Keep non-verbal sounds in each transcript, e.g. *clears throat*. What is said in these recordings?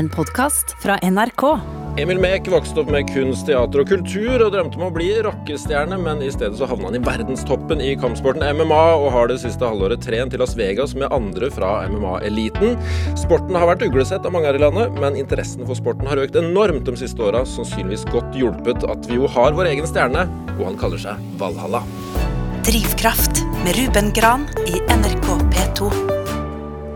En podkast fra NRK. Emil Mek vokste opp med kunst, teater og kultur og drømte om å bli rockestjerne, men i stedet så havna han i verdenstoppen i kampsporten MMA og har det siste halvåret trent i Las Vegas med andre fra MMA-eliten. Sporten har vært uglesett av mange her i landet, men interessen for sporten har økt enormt de siste åra, sannsynligvis godt hjulpet at vi jo har vår egen stjerne, og han kaller seg Valhalla. Drivkraft med Ruben Gran i NRK P2.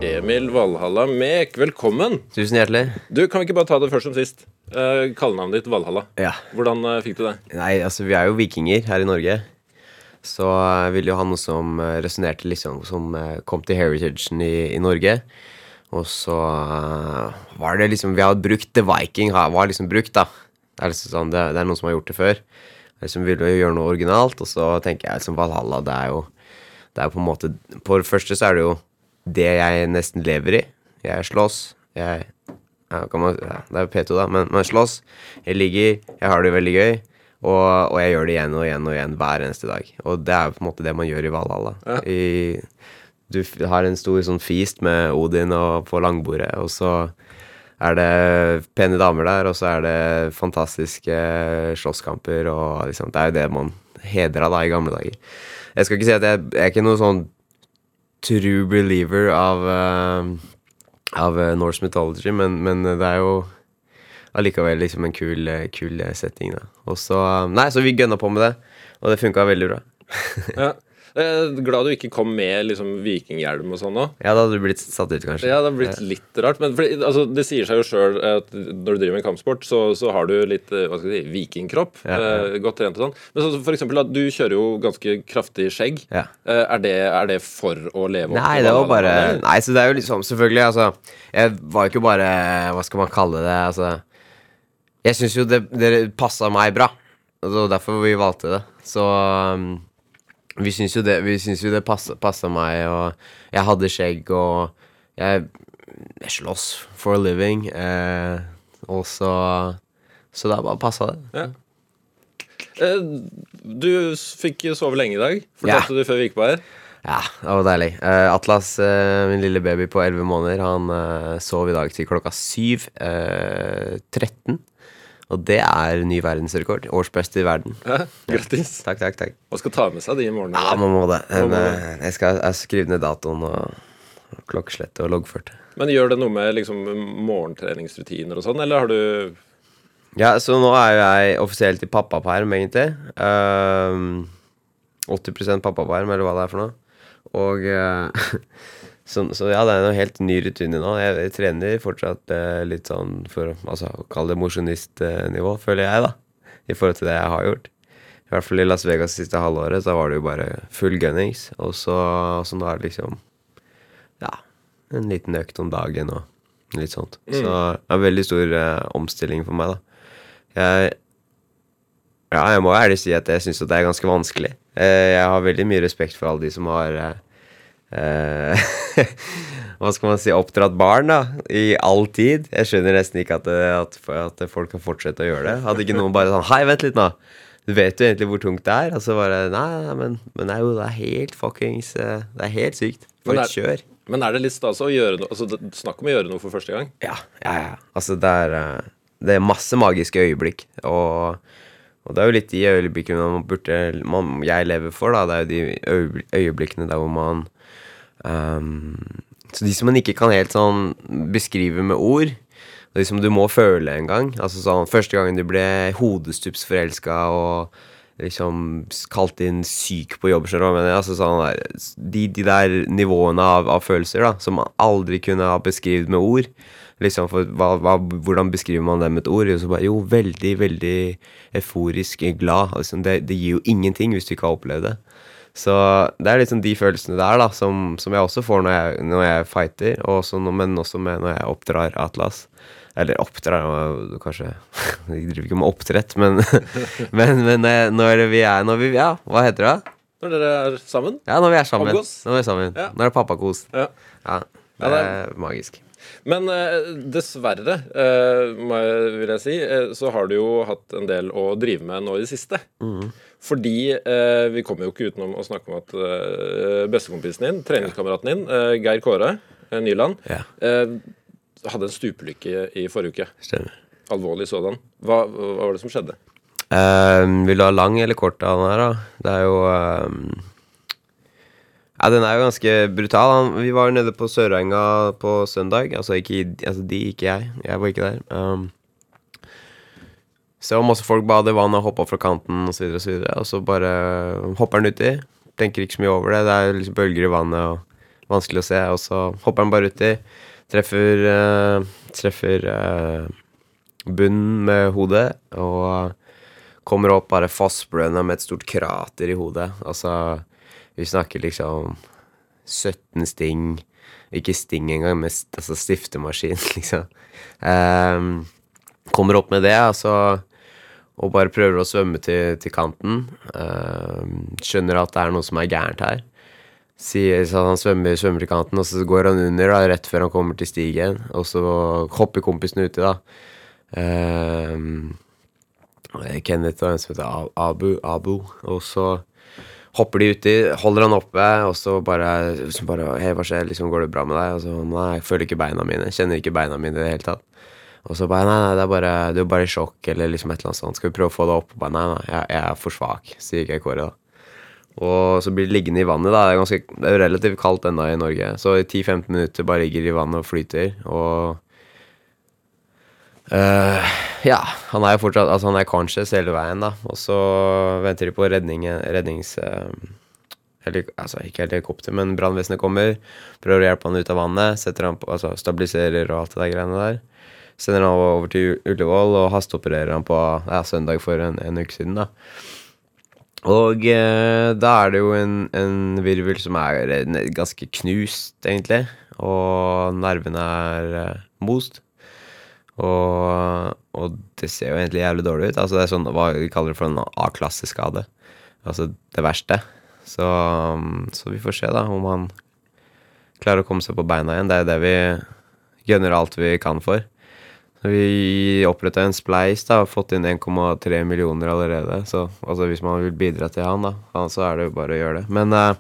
Emil Valhalla Mek, velkommen. Tusen hjertelig. Du, Kan vi ikke bare ta det først som sist? Uh, Kallenavnet ditt Valhalla. Ja. Hvordan uh, fikk du det? Nei, altså, vi er jo vikinger her i Norge. Så jeg ville jo ha noe som uh, resonnerte liksom Som uh, kom til heritagen i, i Norge. Og så var det liksom Vi hadde brukt The Viking, var liksom brukt, da. Det er, liksom sånn, det, det er noen som har gjort det før. Jeg liksom ville gjøre noe originalt, og så tenker jeg liksom Valhalla, det er jo Det er jo på en måte På det første så er det jo det jeg nesten lever i. Jeg slåss. Jeg ja, man, ja, Det er jo P2, da, men man slåss. Jeg ligger. Jeg har det veldig gøy. Og, og, jeg gjør det igjen og igjen og igjen hver eneste dag. Og det er jo på en måte det man gjør i Valhalla. Ja. I, du har en stor sånn feast med Odin og på langbordet, og så er det pene damer der, og så er det fantastiske slåsskamper, og liksom Det er jo det man hedra da i gamle dager. Jeg skal ikke si at jeg, jeg er ikke noe sånn true believer av, uh, av uh, Norse mythology, men, men, det er jo allikevel liksom en kul, kul setting, da. Og så Nei, så vi gønna på med det, og det funka veldig bra. *laughs* ja. Glad du ikke kom med liksom, vikinghjelm og sånn òg. Ja, da hadde du blitt satt ut, kanskje. Ja, det hadde blitt litt rart. Men for, altså, det sier seg jo sjøl at når du driver med kampsport, så, så har du litt eh, hva skal jeg si, vikingkropp. Ja, ja. Eh, godt trent og sånn. Men så, for eksempel, du kjører jo ganske kraftig skjegg. Ja. Eh, er, det, er, det, for å leve opp Nei, det var bare Nei, så det er jo liksom Selvfølgelig, altså. Jeg var jo ikke bare Hva skal man kalle det? Altså Jeg syns jo det, det passa meg bra. Og var derfor vi valgte det. Så um, vi syns jo det, vi syns jo det passa meg, og jeg hadde skjegg, og jeg, jeg slåss for a living. Eh, og så Så da bare passa det. Ja. Eh, du fikk sove lenge i dag, fortalte ja. du før vi gikk på her. Ja, det var deilig. Eh, Atlas, uh, min lille baby på 11 måneder, han uh, sov i dag til klokka 7.13. Og det er ny verdensrekord. Årsbeste i verden. Ja, grattis. Ja, takk, takk, takk. Man skal ta med seg de i morgen? Ja, man må det. Men, eh, jeg skal skrive ned datoen og klokkeslette og loggført. Men gjør det noe med liksom, morgentreningsrutiner og sånn, eller har du Ja, så nå er jeg offisielt i pappaperm, egentlig. Um, 80% pappaperm, eller hva det er for noe. Og uh, *laughs* Så, så, ja, det er en helt ny rutine nå. Jeg, jeg trener fortsatt eh, litt sånn for altså, kalle det mosjonistnivå, føler jeg, da. I forhold til det jeg har gjort. I hvert fall i Las Vegas siste halvåret, så var det jo bare full gunnings. Og så, så nå er det liksom ja, en liten økt om dagen og litt sånt. Mm. Så det er en veldig stor eh, omstilling for meg, da. Jeg ja, jeg må ærlig si at jeg syns det er ganske vanskelig. Eh, jeg har veldig mye respekt for alle de som har eh, Eh, *laughs* hva skal man si, oppdratt barn da, i all tid. Jeg skjønner nesten ikke at, at, at, folk kan fortsette å gjøre det. Hadde ikke noen bare sånn Hei, vent litt nå. Du vet jo egentlig hvor tungt det er. Og så bare Nei, nei men, men er jo, det er helt fuckings eh, Det er helt sykt. For et kjør. Men er det litt stas å gjøre noe altså, Snakk om å gjøre noe for første gang. Ja, ja, ja. Altså, det er, eh, det er masse magiske øyeblikk. Og, og det er jo litt de øyeblikkene man burde man, jeg lever for, da. Det er jo de øyeblikkene der hvor man Um, så de som man ikke kan helt sånn beskrive med ord, de som du må føle en gang Altså sånn første gangen du ble hodestups forelska og liksom kalt inn syk på jobb? Altså sånn der, de, de, der nivåene av, av, følelser da, som man aldri kunne ha beskrevet med ord. Liksom, for hva, hva, Hvordan beskriver man det med et ord? Jo, bare, jo veldig, veldig euforisk glad. Altså, det, det, gir jo ingenting hvis du ikke har opplevd det. Så det er liksom de følelsene der da, som, som jeg også får når jeg, når jeg fighter, også, men også med når jeg oppdrar Atlas. Eller oppdrar Kanskje *laughs* Jeg driver ikke med oppdrett, men, *laughs* men, men når vi er når vi, Ja, hva heter det? Når dere er sammen? Ja, når vi er sammen. Når vi er sammen. Ja. Når det er pappakos. Ja. ja. Det er magisk. Men eh, dessverre, eh, vil jeg si, eh, så har du jo hatt en del å drive med nå i det siste. Mm. Fordi vi kommer jo ikke utenom å snakke om at bestekompisen din, treningskameraten din, Geir Kåre Nyland, ja. hadde en stupelykke i forrige uke. Stemmer. Alvorlig sådan. Hva, hva var det som skjedde? Uh, vil du ha lang eller kort av den her, da? Det er jo eh, Ja, den er jo ganske brutal. Vi var nede på Sørenga på søndag. Altså ikke altså de, ikke jeg. Jeg var ikke der. Um, så masse folk bader i vannet, hoppa fra kanten osv., og, så videre, og så bare hopper han uti. Tenker ikke så mye over det. Det er liksom bølger i vannet og vanskelig å se. Og så hopper han bare uti. Treffer uh, Treffer uh, bunnen med hodet og kommer opp bare fastblødende med et stort krater i hodet. Altså, vi snakker liksom 17 sting. Ikke sting engang, men altså stiftemaskin, *laughs* liksom. Um, kommer opp med det, altså, og bare prøver å svømme til, til kanten. Ehm, skjønner at det er noe som er gærent her. Sier han svømmer, svømmer til kanten, og så går han under da, rett før han kommer til stigen. Og så hopper kompisen uti, da. Ehm, Kenneth og en som heter Abu, Abu. Og så hopper de uti, holder han oppe, og så bare, så bare Hei, hva skjer? Liksom, går det bra med deg? Og så Nei, jeg føler ikke beina mine. Kjenner ikke beina mine i det hele tatt. Og så bare Nei, nei, det er bare Du er bare i sjokk, eller liksom et eller annet sånt. Skal vi prøve å få deg opp? Bare Nei, nei, jeg, jeg er for svak, sier ikke Kåre, da. Og så blir det liggende i vannet, da. Det er, ganske, det er relativt kaldt ennå i Norge. Så i 10-15 minutter bare ligger i vannet og flyter. Og Eh, ja, han er jo fortsatt Altså han er conscious hele veien, da. Og så venter de på redning, rednings... Uh, helik, altså ikke helikopter, men brannvesenet kommer. Prøver å hjelpe han ut av vannet. Setter han på, altså stabiliserer og alt det der greiene der. Sender han over til Ullevål og hasteopererer han på ja, søndag for en, en uke siden. da Og uh, da er det jo en, en virvel som er eh, ganske knust, egentlig. Og nervene er eh, most. Og, og det ser jo egentlig jævlig dårlig ut. Altså Det er sånn hva vi kaller det for en A-klasseskade. Altså det verste. Så, um, så vi får se da om han klarer å komme seg på beina igjen. Det er det vi gønner alt vi kan for. Så vi oppretta en spleis da, og fått inn 1,3 millioner allerede. Så altså, hvis man vil bidra til han, da, så er det jo bare å gjøre det. Men eh,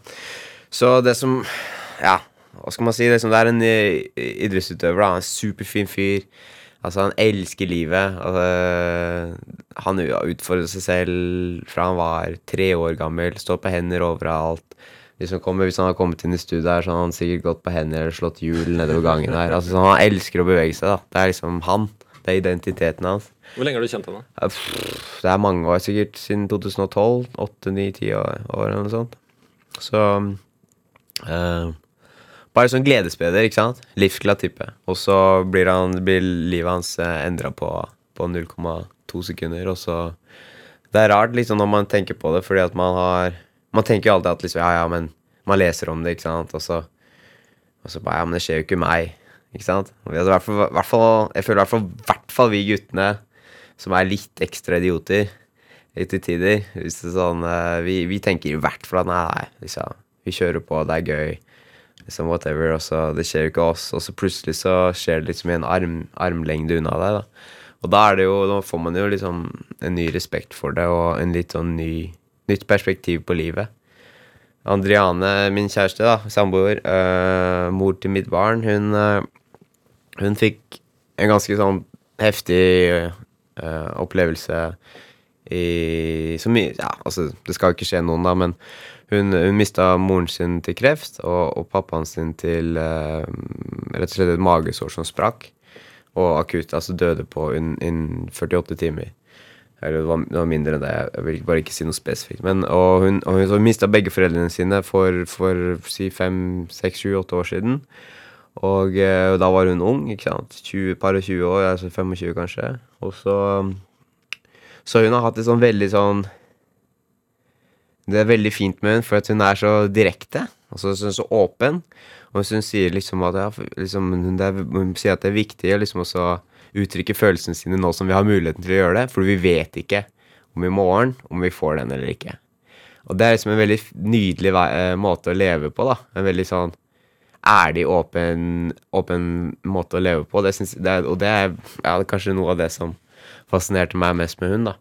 så det som Ja, hva skal man si? Det er en eh, idrettsutøver, da. En superfin fyr. Altså, han elsker livet. Altså, han utfordrer seg selv fra han var tre år gammel. Står på hender overalt. Liksom kommer, hvis han har kommet inn i studiet, her, så har han sikkert gått på hender eller slått hjul nedover gangen her. Altså, han elsker å bevege seg. da. Det er liksom han. Det er identiteten hans. Hvor lenge har du kjent henne? Det er mange år, sikkert siden 2012. Åtte, ni, ti år, eller noe sånt. Så eh, Bare sånn gledesspreder, ikke sant? Livsglad type. Og så blir, han, blir livet hans uh, endra på, på 0,2 sekunder, og så Det er rart liksom når man tenker på det, fordi at man har Man tenker jo alltid at liksom, ja, ja, men man leser om det, ikke sant, og så og så bare, ja, men det skjer jo ikke meg. Ikke sant? Og vi hvert fall, hvert fall, jeg føler i hvert fall, hvert fall vi guttene som er litt ekstra idioter til tider. Hvis det er sånn, eh, vi, vi tenker i hvert fall at nei, nei, liksom, vi kjører på, det er gøy. Liksom whatever, og så Det skjer jo ikke oss, og så plutselig så skjer det liksom i en arm, armlengde unna deg. da. Og da er det jo, da får man jo liksom en ny respekt for det, og en litt sånn ny, nytt perspektiv på livet. Andriane, min kjæreste, da, samboer, øh, mor til mitt barn, hun, øh, hun fikk en ganske sånn heftig øh, opplevelse i så mye Ja, altså, det skal jo ikke skje noen, da, men hun, hun mista moren sin til kreft, og, og pappaen sin til øh, rett og slett et magesår som sprakk, og akutt, altså døde på innen 48 timer. Eller det var, det var mindre enn det. Jeg vil bare ikke si noe spesifikt. Men, og hun, og hun, hun mista begge foreldrene sine for, for si fem, seks, sju, åtte år siden. Og eh, da var hun ung, ikke sant. 20, par og 20 år, altså 25 kanskje. Og så Så hun har hatt et sånn veldig sånn Det er veldig fint med henne, for at hun er så direkte. Altså så, så åpen. Og hun sier liksom at ja, liksom, er, hun sier at det er viktig å liksom også uttrykke følelsene sine nå som vi har muligheten til å gjøre det, for vi vet ikke om i morgen om vi får den eller ikke. Og det er liksom en veldig nydelig vei, eh, måte å leve på, da. En veldig sånn ærlig, åpen, åpen måte å leve på. Det synes, det er, og det er ja, kanskje noe av det som fascinerte meg mest med hun, da.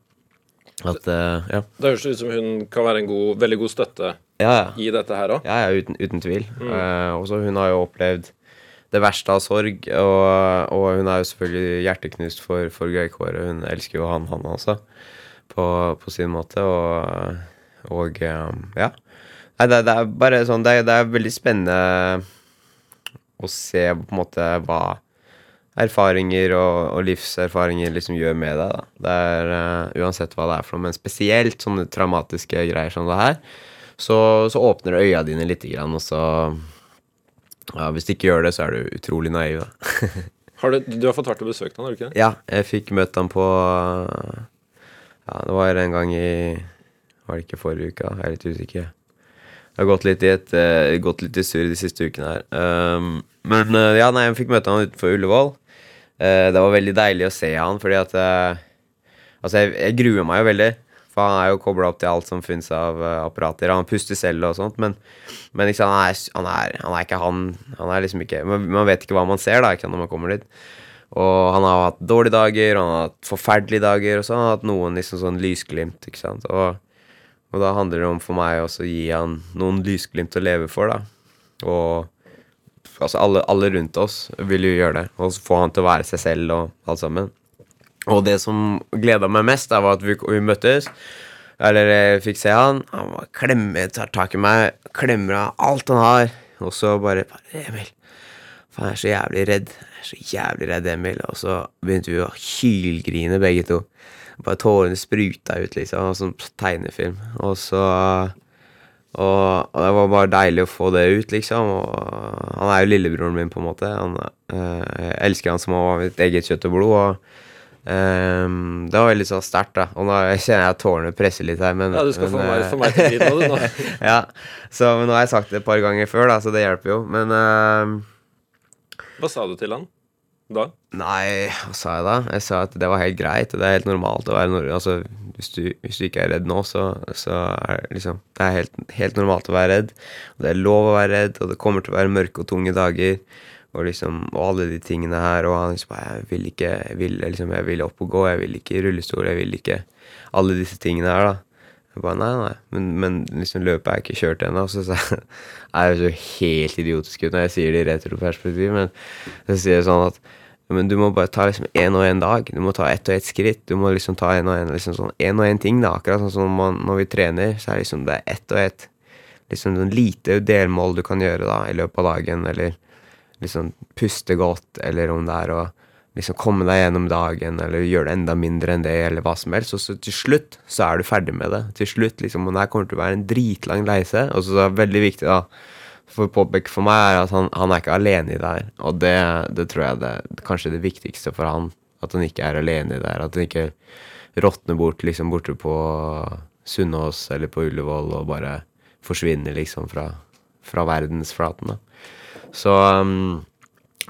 At uh, ja. Det høres ut som hun kan være en god, veldig god støtte Ja, ja. i dette her òg. Ja, uten, uten tvil. Mm. Uh, også hun har jo opplevd det verste av sorg. Og, og hun er jo selvfølgelig hjerteknust for, for Greg Kåre. Hun elsker jo han, han også, på, på sin måte. Og, og um, ja. Nei, det, det, er bare sånn det, det, er veldig spennende å se på en måte hva erfaringer og, og livserfaringer liksom gjør med deg. da. Det er uh, Uansett hva det er for noe, men spesielt sånne traumatiske greier som det her, så, så åpner det øya dine lite grann, og så ja, Hvis du ikke gjør det, så er du utrolig naiv, da. *laughs* har du, du, har fått vært og besøkt han, har du ikke det? Ja, jeg fikk møtt han på Ja, det var en gang i Var det ikke forrige uke? Jeg er litt usikker. Jeg har gått litt i et uh, gått litt i surr de siste ukene her. Um, men uh, ja, nei, jeg fikk møte han utenfor Ullevål. Uh, det var veldig deilig å se han, fordi at Altså, jeg, jeg, gruer meg jo veldig. For han er jo kobla opp til alt som finnes av apparater. Han puster selv og sånt, men, men liksom, han, er, han, er, han, er, ikke han. Han er liksom ikke Man, man vet ikke hva man ser da, når man kommer dit. Og han har hatt dårlige dager, han har hatt forferdelige dager, og så har han hatt noen liksom sånn lysglimt, ikke sant. Og og da handler det om for meg også å gi han noen lysglimt å leve for, da. Og altså alle, alle, rundt oss vil jo gjøre det. Og få han til å være seg selv og alt sammen. Og det som gleda meg mest, da, var at vi, vi, møttes. Eller jeg fikk se han. Han var klemme, tar tak i meg, klemmer av alt han har. Og så bare, bare Emil, faen, jeg er så jævlig redd. Jeg er så jævlig redd, Emil. Og så begynte vi å hylgrine, begge to. Bare tårene spruta ut, liksom, som tegnefilm. Og så og, og, det var bare deilig å få det ut, liksom. Og han er jo lillebroren min, på en måte. Han, øh, jeg elsker han som av mitt eget kjøtt og blod. Og øh, det var veldig sånn sterkt, da. Og nå kjenner jeg at tårene presser litt her, men Ja, du skal men, få, meg, få meg til å nå, nå. ja, så men nå har jeg sagt det et par ganger før, da, så det hjelper jo. Men øh, Hva sa du til han? Da? Nei, hva sa jeg da? Jeg sa at det var helt greit. Det er helt normalt å være Norge. Altså, hvis hvis du, ikke er redd nå, så, så er det liksom Det er helt, helt, normalt å være redd. Og det er lov å være redd, og det kommer til å være mørke og tunge dager. Og liksom, og alle de tingene her. Og han liksom Jeg vil ikke Jeg vil, liksom, jeg vil opp og gå. Jeg vil ikke i rullestol. Jeg vil ikke Alle disse tingene her, da. Jeg bare, nei, nei, men, men liksom løpet er ikke kjørt ennå. Så, så *laughs* er jeg så helt idiotisk ut når jeg sier det i retroperspektiv, men så sier jeg sånn at men du må bare ta liksom én og én dag. Du må ta ett og ett skritt. Du må liksom ta én og én liksom sånn, en og én ting. da, Akkurat sånn som man, når vi trener, så er det liksom det er ett og ett liksom sånn lite delmål du kan gjøre da i løpet av dagen, eller liksom puste godt, eller om det er å liksom komme deg gjennom dagen, eller gjøre det enda mindre enn det, eller hva som helst. Og så til slutt så er du ferdig med det. Til slutt, liksom, og det her kommer til å være en dritlang leise. Og så er det veldig viktig, da for påpeke for meg, er at han, han, er ikke alene i det her. Og det, det tror jeg det er kanskje det viktigste for han. At han ikke er alene i det her. At han ikke råtner bort liksom borte på Sunnaas eller på Ullevål og bare forsvinner liksom fra, fra verdensflaten. da. Så um,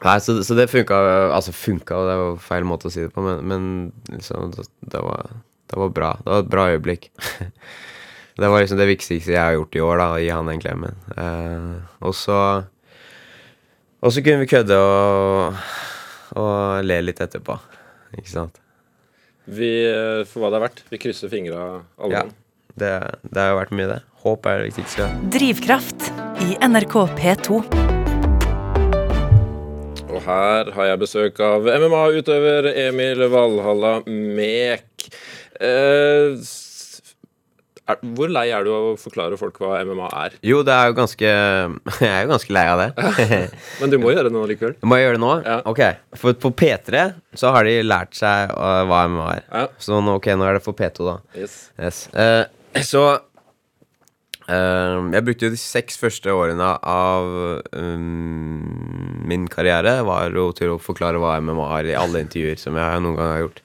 Nei, så, så, det funka Altså funka, det var feil måte å si det på, men, men liksom, det, det, var, det var bra. Det var et bra øyeblikk. *laughs* Det var liksom det viktigste jeg har gjort i år, da, å gi han den klemmen. Uh, og så Og så kunne vi kødde og, og le litt etterpå. Ikke sant? Vi, eh, for hva det er verdt, vi krysser fingra alle ja, det, det har jo vært mye, det. Håp er det viktigste. Drivkraft i NRK P2. Og her har jeg besøk av MMA-utøver Emil Valhalla Mek. Eh, er, hvor lei er du av å forklare folk hva MMA er? Jo, det er jo ganske *laughs* Jeg er jo ganske lei av det. *laughs* *laughs* Men du må gjøre det nå likevel? Må jeg gjøre det nå? Ja. Ok. For på P3 så har de lært seg uh, hva MMA er. Ja. Så nå, ok, nå er det for P2, da. Yes. yes. Eh, så Jeg brukte jo de seks første årene av um, min karriere var jo til å forklare hva MMA er i alle intervjuer som jeg noen gang har gjort.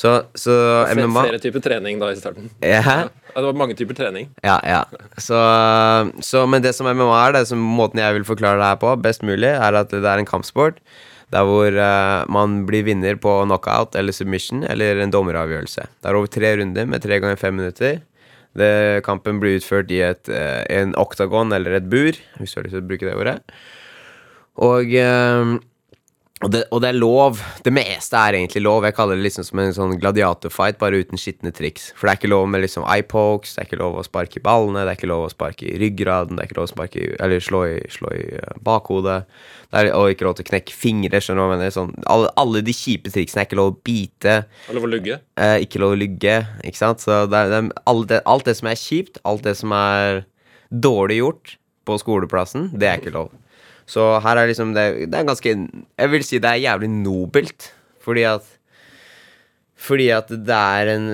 Så, så MMA Flere typer trening da i starten? Ja. Ja, det var mange typer trening. Ja, ja. Så, så, men det som MMA er, det som måten jeg vil forklare det her på, best mulig, er at det er en kampsport. Der hvor uh, man blir vinner på knockout eller submission eller en dommeravgjørelse. Det er over tre runder med tre ganger fem minutter. Det, kampen blir utført i et, uh, en oktagon eller et bur, hvis du har lyst til å bruke det ordet. Og uh, og det, og det er lov. Det meste er egentlig lov. Jeg kaller det liksom som en sånn gladiatorfight, bare uten skitne triks. For det er ikke lov med liksom eye pokes, det er ikke lov å sparke i ballene, det er ikke lov å sparke i ryggraden, det er ikke lov å sparke i, eller slå i, slå i eh, bakhodet. Det er og ikke lov til å knekke fingre, skjønner du hva jeg mener? Sånn, alle, alle de kjipe triksene er ikke lov å bite. Lov å lugge. Eh, ikke lov å lugge. ikke sant? Så det er, det er, alt, det, alt det som er kjipt, alt det som er dårlig gjort på skoleplassen, det er ikke lov. Så her er liksom det, det er ganske Jeg vil si det er jævlig nobelt, fordi at Fordi at det er en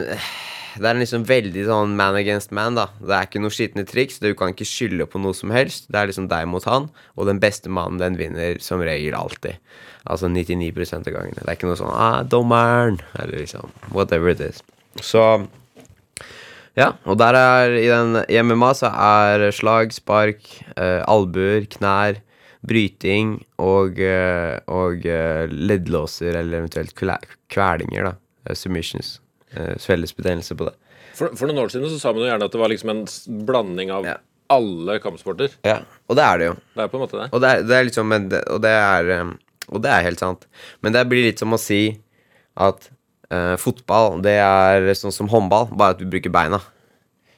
det er liksom veldig sånn man against man, da. Det er ikke noe skitne triks. Du kan ikke skylde på noe som helst. Det er liksom deg mot han, og den beste mannen, den vinner som regel alltid. Altså 99 av gangene. Det er ikke noe sånn ah, 'Dommeren!' eller liksom whatever it is. Så ja, og der er i den MMA så er slag, spark, eh, albuer, knær, bryting og, eh, og eh, leddlåser eller eventuelt kvelinger, da. Eh, Submissions. Svellesbetennelse på det. For, for noen år siden så sa man jo gjerne at det var liksom en blanding av Ja. alle kampsporter. Ja, og det er det jo. Det er på en måte det. Og det er, det er liksom det, og, det er, og det er helt sant. Men det blir litt som å si at uh, fotball, det er sånn som håndball, bare at vi bruker beina.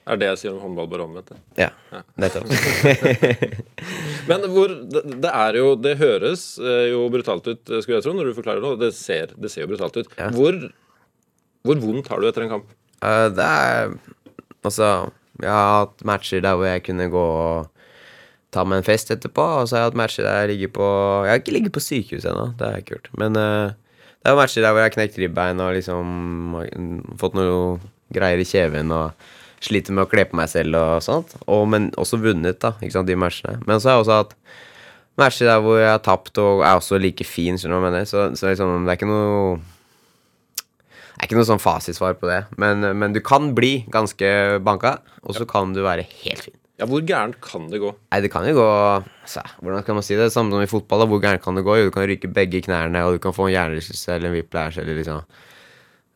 Er det jeg sier om håndball, bare omvendt. det. Ja, nettopp. *laughs* Men hvor det, det er jo Det høres eh, jo brutalt ut, eh, skulle jeg tro, når du forklarer det. Det ser, det ser jo brutalt ut. Ja. Hvor, hvor vondt har du etter en kamp? Uh, det er Altså, jeg har hatt matcher der hvor jeg kunne gå og ta meg en fest etterpå, og så har jeg hatt matcher der jeg ligger på Jeg har ikke ligget på sykehus ennå, det ikke gjort. Men uh, det er matcher der hvor jeg har knekt ribbein og liksom fått noe greier i kjeven og sliter med å kle på meg selv og sånt. Og, men også vunnet, da, ikke sant, de matchene. Men så har jeg også hatt matcher der hvor jeg har tapt og er også like fin, skjønner du hva jeg mener. Så, så liksom, det er ikke noe det er ikke noe sånn fasitsvar på det, men, men du kan bli ganske banka, og så kan du være helt fin. Ja, Hvor gærent kan det gå? Nei, det kan jo gå altså, Hvordan kan man si det? Samme som i fotball. da, Hvor gærent kan det gå? Jo, du kan ryke begge knærne, og du kan få en hjernerystelse eller en whiplash eller liksom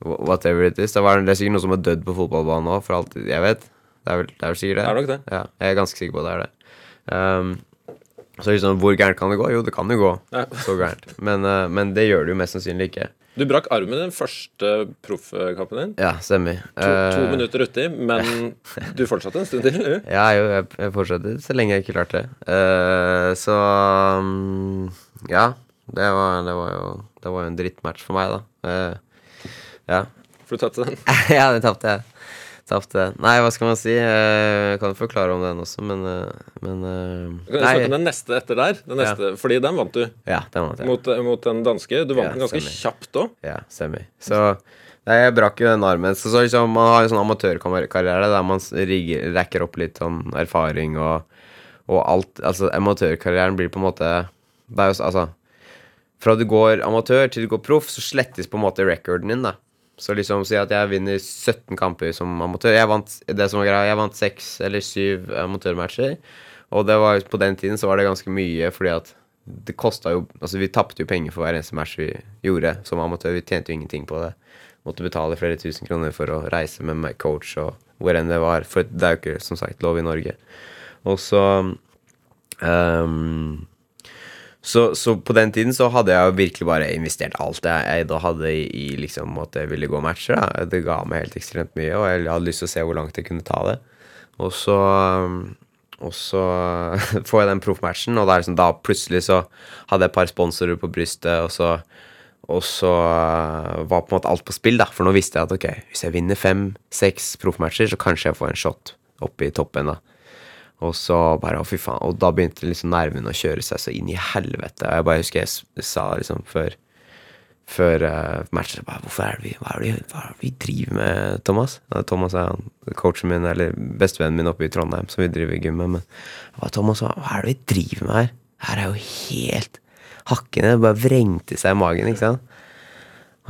Whatever it is. Det, var, det er sikkert noen som har dødd på fotballbanen nå, for alt jeg vet. Det er vel, det er vel sikkert det. Det er nok det. Ja, jeg er ganske sikker på at det er det. Um, så liksom, hvor gærent kan det gå? Jo, det kan jo gå Ja. så gærent. Men, uh, men det gjør det jo mest sannsynlig ikke. Du brakk armen i den første proffkampen din. Ja, stemmer. To, to Uh, minutter uti, men *laughs* du fortsatte en stund til? Ja, jo, jeg, jeg fortsatte så lenge jeg ikke klarte det. Uh, så um, Ja. Det var, det var jo Det var jo en drittmatch for meg, da. Eh, ja. For du tapte den. *laughs* ja, den tapte jeg. Tapte. Nei, hva skal man si? Eh, Jeg kan forklare om den også, men, eh, men Du Kan snakke om den neste etter der? Den neste, Fordi den vant du Ja, den vant jeg. mot, mot den danske. Du vant Ja, den ganske semi. kjapt òg. Ja, semi. Så nei, jeg brakk jo den armen. Så, så liksom, man har en sånn amatørkarriere der man rigger, rekker opp litt sånn erfaring og, og alt. Altså, amatørkarrieren blir på en måte Det er jo altså Fra du går amatør til du går proff, så slettes på en måte recorden din, da. Så liksom si at jeg vinner 17 kamper som amatør. Jeg vant det som var greia, jeg vant seks eller syv amatørmatcher. Og det var, på den tiden så var det ganske mye, fordi at det kosta jo Altså, vi tapte jo penger for hver eneste match vi gjorde som amatør. Vi tjente jo ingenting på det. Måtte betale flere tusen kroner for å reise med meg coach og hvor enn det var. For det er jo ikke, som sagt, lov i Norge. Og så ehm, så, så på den tiden så hadde jeg virkelig bare investert alt jeg, jeg da hadde i, i liksom at jeg ville gå matcher. Da. Det ga meg helt ekstremt mye, og jeg hadde lyst til å se hvor langt jeg kunne ta det. Og så og så *laughs* får jeg den proffmatchen, og sånn, da plutselig så hadde jeg et par sponsorer på brystet, og så, og så eh, var på en måte alt på spill, da. For nå visste jeg at ok, hvis jeg vinner fem-seks proffmatcher, så kanskje jeg får en shot opp i toppen, da. Og så bare, å fy faen Og da begynte liksom nervene å kjøre seg så inn i helvete. Og jeg bare husker jeg sa liksom før Før uh, matchen bare, Hvorfor er det vi, hva, er det, hva er det vi driver med, Thomas? Ja, Thomas er coachen min, eller bestevennen min oppe i Trondheim, som vi driver gym med. Men jeg bare, Thomas, hva, er det vi driver med her? Her er jo helt hakkende. Det bare vrengte seg i magen, ikke sant?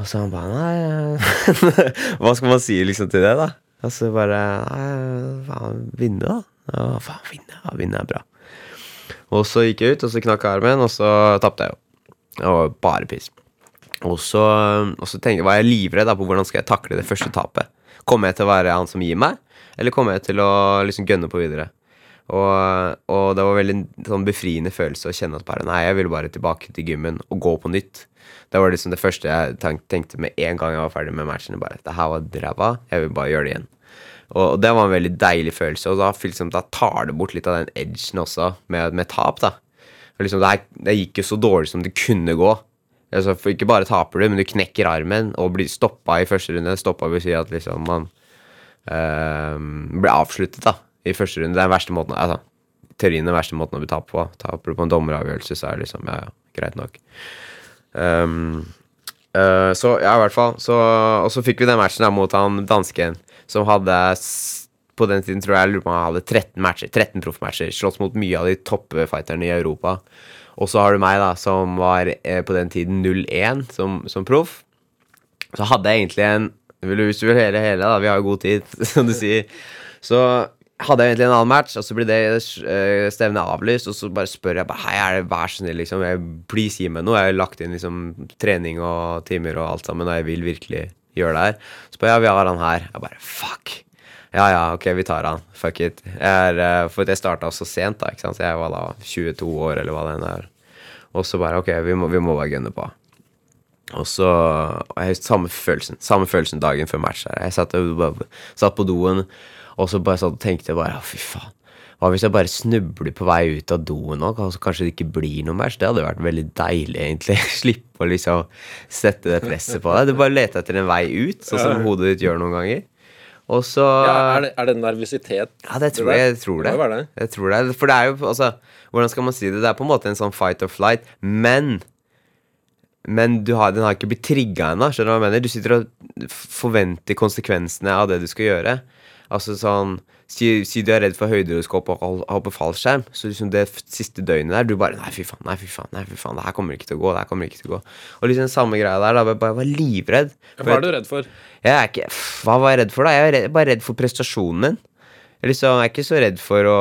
Og så han bare Nei *laughs* Hva skal man si liksom til det, da? Og så bare Nei, faen, vinne, da. Ja, faen, vinne. Ja, vinne er bra. Og så gikk jeg ut, og så knakk jeg armen, og så tapte jeg jo. Det var bare piss. Og så, og så tenkte, var jeg livredd da, på hvordan skal jeg takle det første tapet. Kommer jeg til å være han som gir meg, eller kommer jeg til å liksom gønne på videre? Og, og det var veldig sånn befriende følelse å kjenne at bare Nei, jeg ville bare tilbake til gymmen og gå på nytt. Det var liksom det første jeg tenkte med en gang jeg var ferdig med matchen. Bare, det her var ræva, jeg vil bare gjøre det igjen. Og det var en veldig deilig følelse, og da, liksom, da tar det bort litt av den edgen også, med, med tap, da. Liksom, det, her, det gikk jo så dårlig som det kunne gå. Altså, ikke bare taper du, men du knekker armen og blir stoppa i første runde. Stoppa vil si at liksom man øh, blir avsluttet da i første runde. Det er den verste måten altså, Teorien den verste måten å bli tapt på. Taper du på en dommeravgjørelse, så er det liksom Ja, ja, greit nok. Um, uh, så ja, i hvert fall. Så, og så fikk vi den matchen der mot han dansken som hadde på den tiden tror jeg, lurer på han hadde 13 matcher, 13 proffmatcher. Slåss mot mye av de toppfighterne i Europa. Og så har du meg, da, som var eh, på den tiden 0-1 som, som proff. Så hadde jeg egentlig en Hvis du vil høre hele, da, vi har jo god tid, *laughs* som du sier. Så hadde jeg egentlig en annen match, og så blir det uh, stevnet avlyst. Og så bare spør jeg bare Hei, er det vær så snill, liksom. Jeg, please, gi meg noe. Jeg har lagt inn liksom trening og timer og alt sammen, og jeg vil virkelig gjøre det her. Så ja, vi har han her. Jeg bare fuck. Ja, ja, ok, vi tar han. Fuck it. Jeg er, uh, for jeg starta så sent, da. ikke sant? Så jeg var da 22 år, eller hva det enn er. Og så bare ok, vi må, vi må bare gunne på. Og så jeg, Samme følelsen Samme følelsen dagen før match. Jeg satt, satt på doen og så bare og tenkte bare fy faen. Hva hvis jeg bare snubler på vei ut av doen nå? Kanskje det ikke blir noe bæsj? Det hadde vært veldig deilig, egentlig. *laughs* Slippe å liksom sette det presset på deg. Du bare leter etter en vei ut, sånn som hodet ditt gjør noen ganger. Og så ja, er, det, er det nervøsitet? Ja, det tror jeg, jeg tror det. det. Jeg tror det. For det er jo altså Hvordan skal man si det? Det er på en måte en sånn fight or flight, men men har, den har ikke blitt trigga ennå. Skjønner du hva jeg mener? Du sitter og forventer konsekvensene av det du skal gjøre. Altså sånn Si, si du er redd for høyder og skal hoppe fallskjerm, så liksom det siste døgnet der, du bare Nei, fy faen, nei, fy faen, nei, fy faen, det her kommer ikke til å gå. det her kommer ikke til å gå. Og liksom samme greia der, da. Jeg bare var livredd. Hva er du redd for? Jeg er ikke Hva var jeg redd for, da? Jeg er redd, bare redd for prestasjonen min. Liksom, jeg er ikke så redd for å,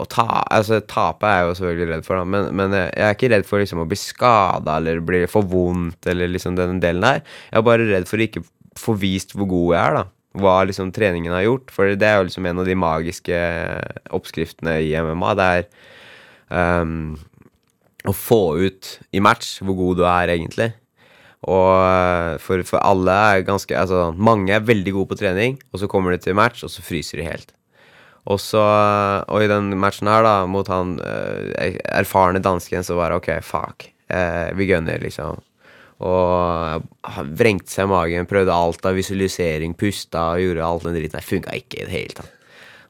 å ta Altså, tape er jeg jo selvfølgelig redd for, da, men, men jeg er ikke redd for liksom å bli skada eller bli for vondt eller liksom den delen der. Jeg er bare redd for å ikke få vist hvor god jeg er, da hva liksom treningen har gjort. For det er jo liksom en av de magiske oppskriftene i MMA. Det er um, å få ut i match hvor god du er, egentlig. Og eh, for, for, alle er ganske Altså, mange er veldig gode på trening, og så kommer de til match, og så fryser de helt. Og så Og i den matchen her, da, mot han uh, erfarne dansken, så var det OK, fuck. Uh, vi gønner, liksom. Og vrengte seg i magen, prøvde alt av visualisering, pusta og gjorde alt den dritten. Det funka ikke i det hele tatt.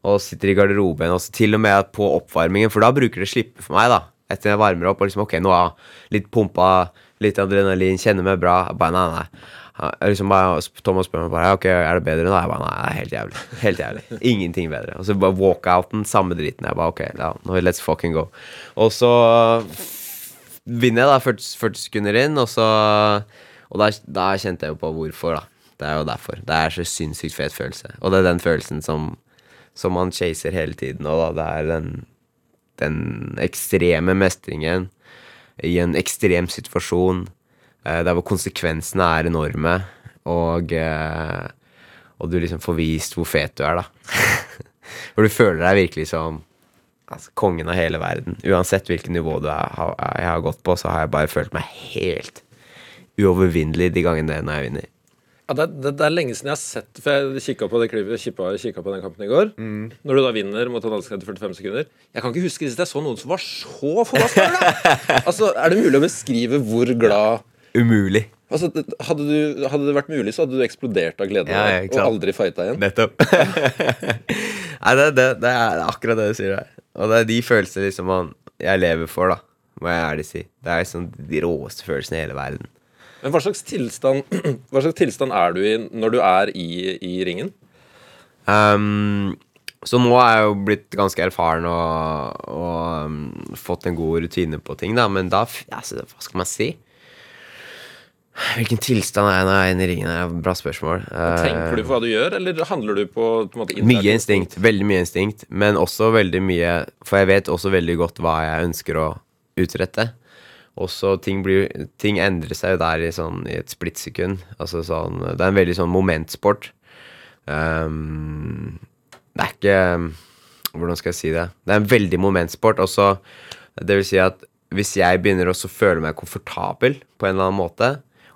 Og sitter i garderoben, og til og med på oppvarmingen, for da bruker det slippe for meg, da. Etter jeg varmer opp og liksom Ok, nå har jeg litt pumpa, litt adrenalin, kjenner meg bra. Bare, nei, nei. Liksom bare, Thomas spør meg bare Ok, er det bedre nå. Jeg bare nei, det er helt jævlig. Helt jævlig. Ingenting bedre. Og så bare walkouten, samme driten. Jeg bare ok, ja, let's fucking go. Og så vinner jeg da 40, 40 sekunder inn, og så Og da, da, kjente jeg jo på hvorfor, da. Det er jo derfor. Det er så sinnssykt fet følelse. Og det er den følelsen som, som man chaser hele tiden, og da det er den, den ekstreme mestringen i en ekstrem situasjon, eh, der hvor konsekvensene er enorme, og, eh, og du liksom får vist hvor fet du er, da. *laughs* For du føler deg virkelig som altså, kongen av hele verden. Uansett hvilket nivå du er, jeg har gått på, så har jeg bare følt meg helt uovervinnelig de gangene når jeg vinner. Ja, det, det, det, er lenge siden jeg har sett For jeg kikka på på den kampen i går. Mm. Når du da vinner mot en etter 45 sekunder. Jeg kan ikke huske sist jeg så noen som var så forbaska *laughs* altså, er det mulig å beskrive hvor glad Umulig. Altså, hadde, du, hadde, det vært mulig, så hadde du eksplodert av glede ja, og aldri fighta igjen. Nettopp. *laughs* Nei, det, det, det, er akkurat det du sier der. Og det er de følelsene liksom man, jeg lever for, da. Må jeg ærlig si. Det er liksom de råeste følelsene i hele verden. Men hva slags tilstand, *clears throat* hva slags tilstand er du i når du er i, i ringen? Um, så nå er jeg jo blitt ganske erfaren og, og um, fått en god rutine på ting, da. Men da altså, Hva skal man si? Hvilken tilstand er jeg når jeg er inne i ringen? Er et bra spørsmål. Tenker du på hva du gjør, eller handler du på, på måte, Mye instinkt. Veldig mye instinkt. Men også veldig mye For jeg vet også veldig godt hva jeg ønsker å utrette. Også ting, blir, ting endrer seg jo der i, sånn, i et splittsekund. Altså sånn Det er en veldig sånn momentsport. Um, det er ikke Hvordan skal jeg si det? Det er en veldig momentsport. Også, det vil si at hvis jeg begynner å føle meg komfortabel på en eller annen måte,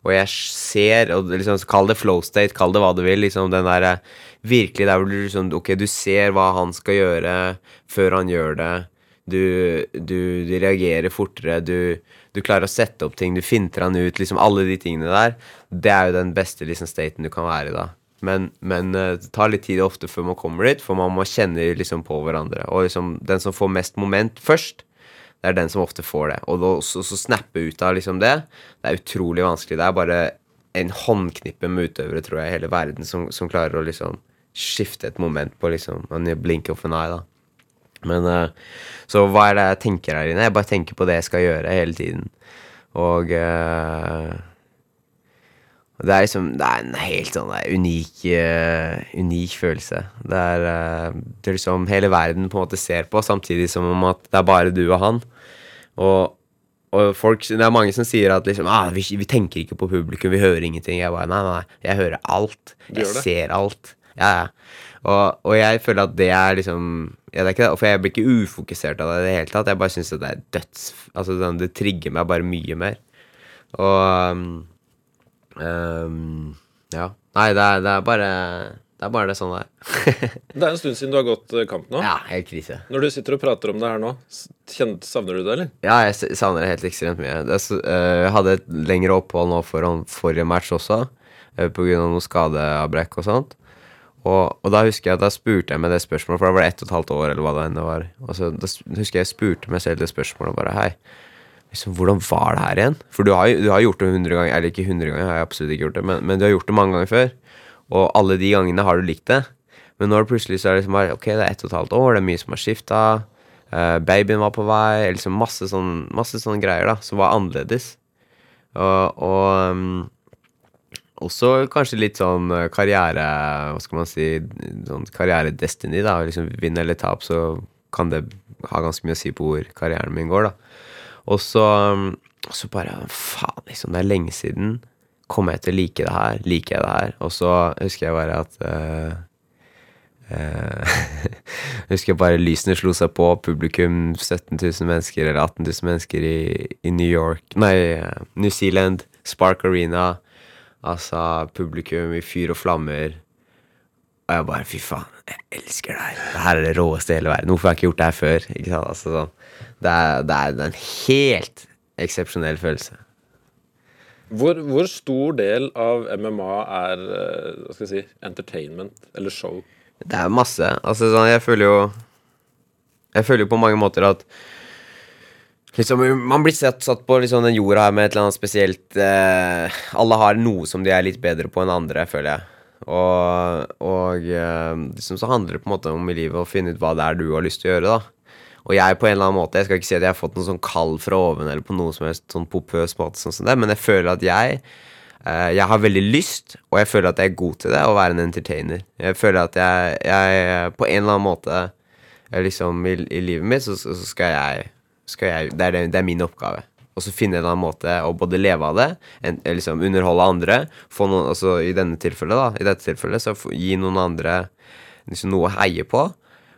og jeg ser og liksom, Kall det flow state, kall det hva du vil. liksom den der, Virkelig der hvor du liksom Ok, du ser hva han skal gjøre før han gjør det. Du, du, du reagerer fortere. Du, du, klarer å sette opp ting. Du finter han ut. liksom Alle de tingene der. Det er jo den beste liksom staten du kan være i da. Men, men uh, det tar litt tid ofte før man kommer dit, for man må kjenne liksom på hverandre. Og liksom den som får mest moment først, det er den som ofte får det. Og å snappe ut av liksom det, det er utrolig vanskelig. Det er bare en håndknippe med utøvere, tror jeg, i hele verden som, som, klarer å liksom skifte et moment på liksom en blink of an eye, da. Men uh, Så hva er det jeg tenker her inne? Jeg bare tenker på det jeg skal gjøre hele tiden. Og uh, det er liksom Det er en helt sånn unik, uh, unik følelse. Det er, uh, det er liksom hele verden på en måte ser på, samtidig som om at det er bare du og han. Og, og folk, det er mange som sier at liksom ah, vi, vi, tenker ikke på publikum, vi hører ingenting. Jeg bare nei, nei, jeg hører alt. Jeg ser alt. Ja, ja. Og, og, jeg føler at det er liksom ja, det er det, For jeg blir ikke ufokusert av det i det hele tatt. Jeg bare syns det er døds Altså, det trigger meg bare mye mer. Og um, Um, ja. Nei, det er, det er, bare det er bare det sånn det er. *laughs* det er en stund siden du har gått eh, kamp nå. Ja, helt krise. Når du sitter og prater om det her nå, savner du det, eller? Ja, jeg savner det helt ekstremt mye. Det, uh, jeg hadde et lengre opphold nå foran forrige match også, pga. på grunn av noe skadeavbrekk og sånt. Og, og, da husker jeg at da spurte jeg meg det spørsmålet, for da var det ett og et halvt år, eller hva det var. Og så da husker jeg jeg spurte meg selv det spørsmålet bare Hei, liksom, Hvordan var det her igjen? For du har, du har gjort det 100 ganger, eller ikke 100 ganger, har jeg absolutt ikke gjort det, men, men, du har gjort det mange ganger før. Og alle de gangene har du likt det. Men nå er det plutselig så er det liksom bare Ok, det er ett og et halvt år, det er mye som har skifta. Uh, babyen var på vei. Liksom masse sånn masse sånne greier da som var annerledes. Og, og um, også kanskje litt sånn karriere Hva skal man si Sånn karriere-destiny, da. Liksom Vinn eller tap, så kan det ha ganske mye å si på hvor karrieren min går, da. Og så, så bare Faen, liksom, det er lenge siden. Kommer jeg til å like det her? Liker jeg det her? Og så husker jeg bare at uh, *laughs* husker bare lysene slo seg på. Publikum 17 000 mennesker eller 18 000 mennesker i, i New York Nei, uh, New Zealand. Spark Arena. Altså publikum i fyr og flammer. Og jeg bare Fy faen, jeg elsker det her. Det her er det råeste i hele verden. Hvorfor har jeg ikke gjort det her før? Altså, sånn. det, er, det, er, en helt eksepsjonell følelse. Hvor, hvor, stor del av MMA er eh, hva skal jeg si, entertainment eller show? Det er masse. Altså, sånn, jeg føler jo Jeg føler jo på mange måter at Liksom, man blir satt, satt på liksom, den jorda her med et eller annet spesielt eh, Alle har noe som de er litt bedre på enn andre, føler jeg. Og, og eh, liksom så handler det på en måte om i livet å finne ut hva det er du har lyst til å gjøre. da Og jeg på en eller annen måte Jeg skal ikke si at jeg har fått noe sånn kall fra oven, eller på noe som helst sånn popøs måte, sånn som det, men jeg føler at jeg eh, jeg har veldig lyst, og jeg føler at jeg er god til det, å være en entertainer. Jeg føler at jeg, jeg på en eller annen måte liksom i, i livet mitt, så, så skal, jeg, skal jeg det, er det er min oppgave og så finne en eller annen måte å både leve av det, en, liksom underholde andre, få noen, altså i denne tilfellet da, i dette tilfellet, så gi noen andre liksom noe å heie på,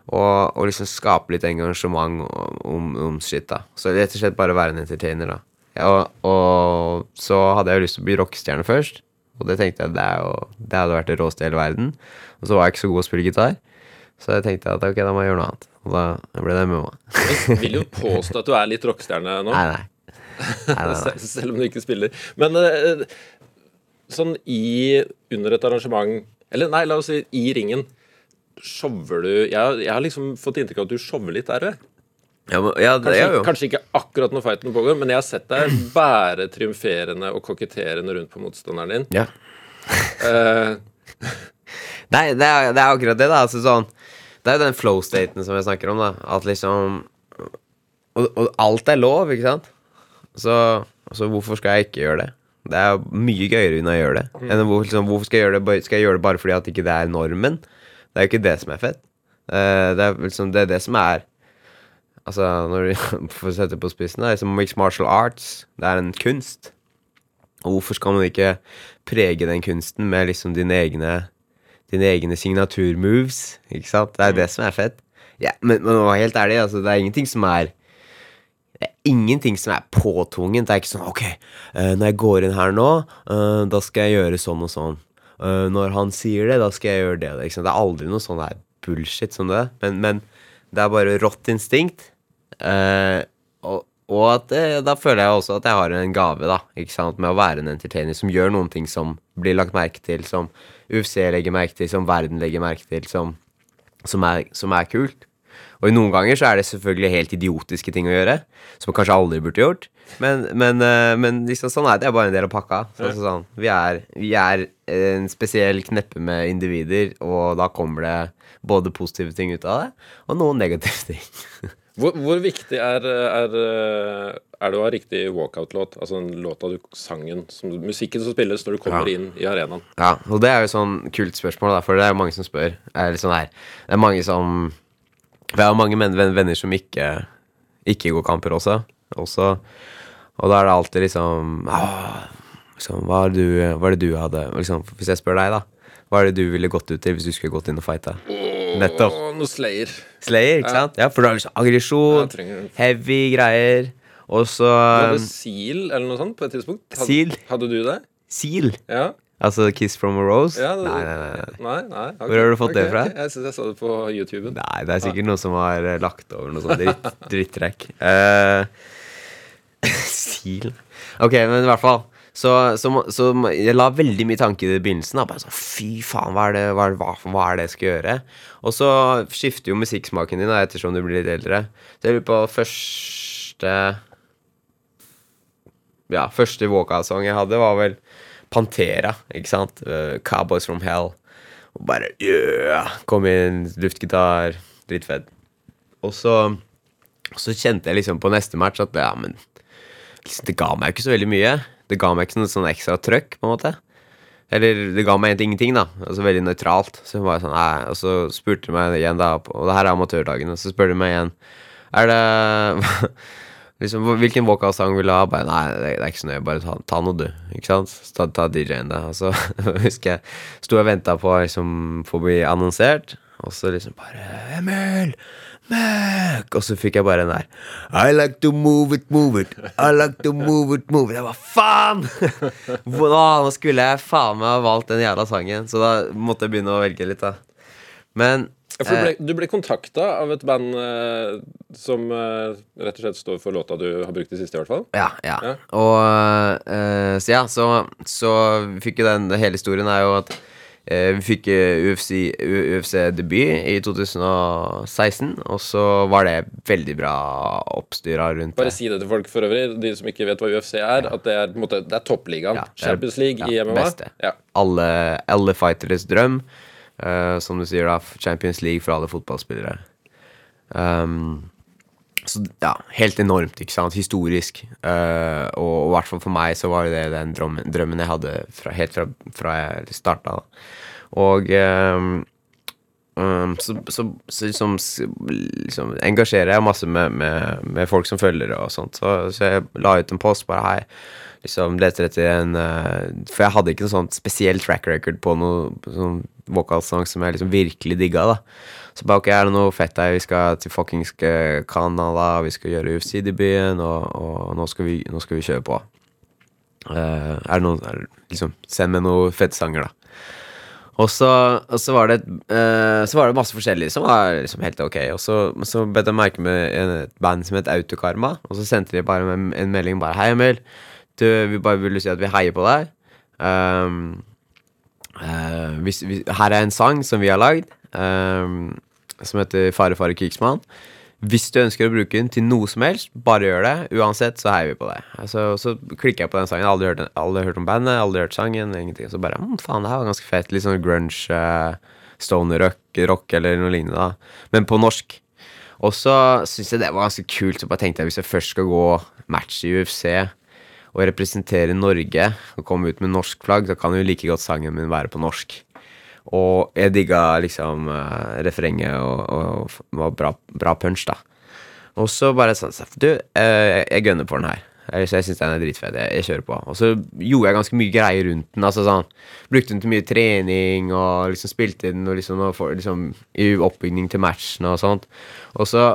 og, og liksom skape litt engasjement om, om shit, da. Så rett og slett bare være en entertainer, da. Ja, og, og, så hadde jeg jo lyst til å bli rockestjerne først, og det tenkte jeg det, jo, det hadde vært det råeste i hele verden. Og så var jeg ikke så god å spille gitar, så jeg tenkte at ok, da må jeg gjøre noe annet. Og da ble det med meg. Jeg vil jo påstå at du er litt rockestjerne nå. Nei, nei. *laughs* Selv om du ikke spiller. Men uh, sånn i Under et arrangement Eller nei, la oss si i ringen. Shower du Jeg, jeg har liksom fått inntrykk av at du shower litt der. Ja, men, ja, det kanskje, er jo kanskje ikke akkurat når fighten pågår, men jeg har sett deg bære triumferende og koketterende rundt på motstanderen din. Ja. uh, *laughs* Nei, det er, det er, akkurat det, da. Altså, sånn, det er jo den flow-staten som jeg snakker om, da. At liksom og, og, alt er lov, ikke sant? Så, så, hvorfor skal jeg ikke gjøre det? Det er mye gøyere enn å gjøre det. Mm. Enn hvor, liksom, hvorfor skal jeg, gjøre det, skal jeg gjøre det bare fordi at ikke det er normen? Det er jo ikke det som er fett. Uh, det, er liksom, det er det som er Altså, når du *laughs* får sette på spissen, det er liksom mixed martial arts. Det er en kunst. Og hvorfor skal man ikke prege den kunsten med liksom dine egne Dine egne signaturmoves? Ikke sant? Det er mm. det som er fett. Ja, men, men helt ærlig, altså, det er ingenting som er det er ingenting som er påtvungent. Det er ikke sånn Ok, eh, når jeg går inn her nå, eh, da skal jeg gjøre sånn og sånn. Eh, når han sier det, da skal jeg gjøre det. Det er aldri noe sånn der bullshit som det. Men, men det er bare rått instinkt. Og, og at da føler jeg også at jeg har en gave, da. Ikke sant? Med å være en entertainer som gjør noen ting som blir lagt merke til, som UFC legger merke til, som verden legger merke til, som, som, er, som er kult. Og noen ganger så er det selvfølgelig helt idiotiske ting å gjøre, som kanskje aldri burde gjort. Men, men, eh, men liksom sånn er det. Det er bare en del av pakka. Så, så sånn, vi, er, vi er en spesiell kneppe med individer, og da kommer det både positive ting ut av det, og noen negative *laughs* ting. Hvor, hvor viktig er, er, er det å ha riktig walkout-låt? Altså den låta du sangen, som, musikken som spilles når du kommer Ja. inn i arenaen. Ja, og det er jo sånn kult spørsmål, da, for det er jo mange som spør. Er sånn her, det er mange som Vi har mange venner som ikke, ikke går kamper også. også. Og da er det alltid liksom, ah, liksom hva, er du, hva er det du hadde liksom, Hvis jeg spør deg, da. Hva er det du ville gått ut til hvis du skulle gått inn og fighta? Nettopp. Noe Slayer. Slayer, ikke sant? Ja, for du har liksom aggresjon, heavy greier, og så Du hadde Seal eller noe sånt på et tidspunkt? Hadde, Seal? Hadde du det? Seal. Ja? Altså Kiss from a Rose? ja det, nei, nei, nei. nei. Nei, okay. Hvor har du fått det fra? Okay. Jeg syns jeg så det på YouTuben. Nei, det er sikkert noen som har eh, lagt over noe sånn dritt, *laughs* drittrekk. Uh, *laughs* Stil Ok, men i hvert fall. Så, så, så jeg la veldig mye tanke i det i begynnelsen. Da. Bare sånn, Fy faen, hva er, det, hva, hva, hva er det jeg skal gjøre? Og så skifter jo musikksmaken din da, ettersom du blir litt eldre. Så jeg lurer på første Ja, første walkout-sang jeg hadde, var vel Pantera, ikke sant? Uh, Cowboys from Hell. Og bare yeah! Kom inn, luftgitar, dritfett. Og så, så kjente jeg liksom på neste match at ja, men liksom, det ga meg ikke så veldig mye. Det ga meg ikke noe sånn ekstra trøkk, på en måte. Eller det ga meg egentlig ingenting, da. Altså veldig nøytralt. Så hun var sånn, nei, Og så spurte de meg igjen, da, og det her er amatørdagen, og så spør de meg igjen Er det *laughs* liksom, Hvilken walkout-sang vil du ha? Bare, nei, det, er ikke så nøye, bare ta, ta noe, du. Ikke sant? Ta, ta DJ-en, da. Og så *laughs* husker jeg sto og venta på liksom, for å bli annonsert, og så liksom bare Emil! Mac! Og så fikk jeg bare den der I like to move it, move it. I like to move it, move it. Jeg bare faen! *laughs* Nå, skulle jeg faen meg ha valgt den jævla sangen, så da måtte jeg begynne å velge litt, da. Men du eh, ble, du ble kontakta av et band eh, som eh, rett og slett står for låta du har brukt i siste, i hvert fall. Ja, ja. Ja. Og eh, så ja, så, så vi fikk jo den Hele historien er jo at eh, vi fikk eh, UFC-debut i 2016, og så var det veldig bra oppstyra rundt Bare det. si det til folk for øvrig, de som ikke vet hva UFC er. At det er, på en måte, det er toppligaen. Ja, det er- Champions League i MMA. beste. Ja. Alle, alle fighteres drøm. Eh, som du sier, da. Champions League for alle fotballspillere. Um, så ja, helt enormt, ikke sant. Historisk. Uh, og i hvert fall for meg så var det den drømmen, drømmen jeg hadde fra, helt fra, fra jeg starta. Og um, um, så, så, så liksom, liksom engasjerer jeg masse med, med, med folk som følgere og sånt. Så, så jeg la ut en post bare hei. Liksom leter etter en uh, For jeg hadde ikke noe sånt spesiell track record på noe sånn vokalsang som jeg liksom virkelig digga, da. Så bare ok, er det noe fett her? Vi skal til fuckings eh, Canada, vi skal gjøre UFC-debuten, og, og nå, skal vi, nå skal vi kjøre på. Uh, er det noen er, Liksom, send meg noen fette sanger, da. Og så, og så var det uh, Så var det masse forskjellig som var liksom helt ok. Og så, så bet jeg merke med et band som het Autokarma, og så sendte de bare en, en melding bare Hei, Emil. Du, vi bare vil si at vi heier på deg. Um, eh, hvis, hvis, her er en sang som vi har lagd, um, som heter Fare, fare, krigsmann. Hvis du ønsker å bruke den til noe som helst, bare gjør det. Uansett så heier vi på det. Altså, så klikker jeg på den sangen. Aldri hørt, aldri hørt om bandet, aldri hørt sangen. ingenting Så bare hm, faen, det her var ganske fett. Litt sånn grunge, uh, stoner rock, rock eller noe lignende. da Men på norsk. Og så syns jeg det var ganske kult. Så bare tenkte jeg hvis jeg først skal gå match i UFC og representere Norge og komme ut med norsk flagg, så kan jo like godt sangen min være på norsk. Og jeg digga liksom uh, refrenget og, og var bra, bra punch, da. Og så bare sånn Du, uh, jeg gønner på den her. Jeg, jeg syns den er dritfett. Jeg, jeg kjører på. Og så gjorde jeg ganske mye greier rundt den. Altså sånn Brukte den til mye trening og liksom spilte den og liksom, og for, liksom i oppbygning til matchen og sånt. Og så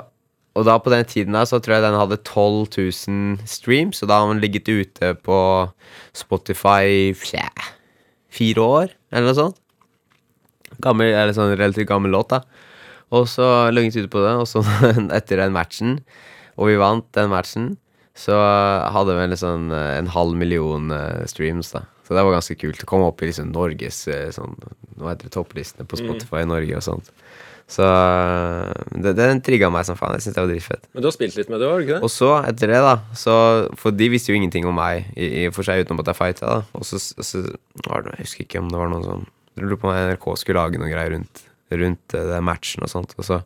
og da på den tiden da, så tror jeg den hadde 12 000 streams, og da har den ligget ute på Spotify fja, fire år, eller noe sånt. Gammel, eller sånn relativt gammel låt, da. Og så ligget ute på det, og så *laughs* etter den matchen, og vi vant den matchen, så hadde vi sånn, en halv million eh, streams, da. Så det var ganske kult. å komme opp i liksom Norges eh, sånn, Hva heter det, topplistene på Spotify i Norge og sånt. Så det, den trigga meg som faen. Jeg synes det var dritfett. Men du har spilt litt med det òg, ikke det? Og så, etter det, da så, For de visste jo ingenting om meg, i, i for seg utenom at jeg fighta, da. Og så, så Jeg husker ikke om det var noen sånn Jeg lurer på om NRK skulle lage noen greier rundt, rundt det matchen og sånt. Og så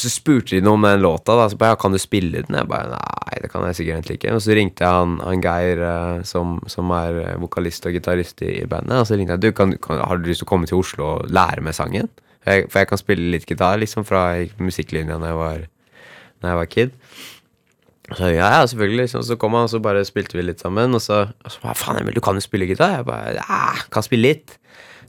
Så spurte de noe om den låta, da. Så bare ja, kan du spille den? Jeg bare nei, det kan jeg sikkert egentlig ikke. Og så ringte jeg han, han Geir, uh, som, som, er vokalist og gitarist i, bandet. Og så ringte jeg du, kan, kan, har du lyst til å komme til Oslo og lære meg sangen? Jeg, for jeg kan spille litt gitar liksom fra musikklinja da jeg når jeg var kid. Så ja, ja, selvfølgelig. Liksom. Så kom han, og så bare spilte vi litt sammen. Og så, og så bare faen, Emil, du kan jo spille gitar? Jeg bare ja, kan spille litt.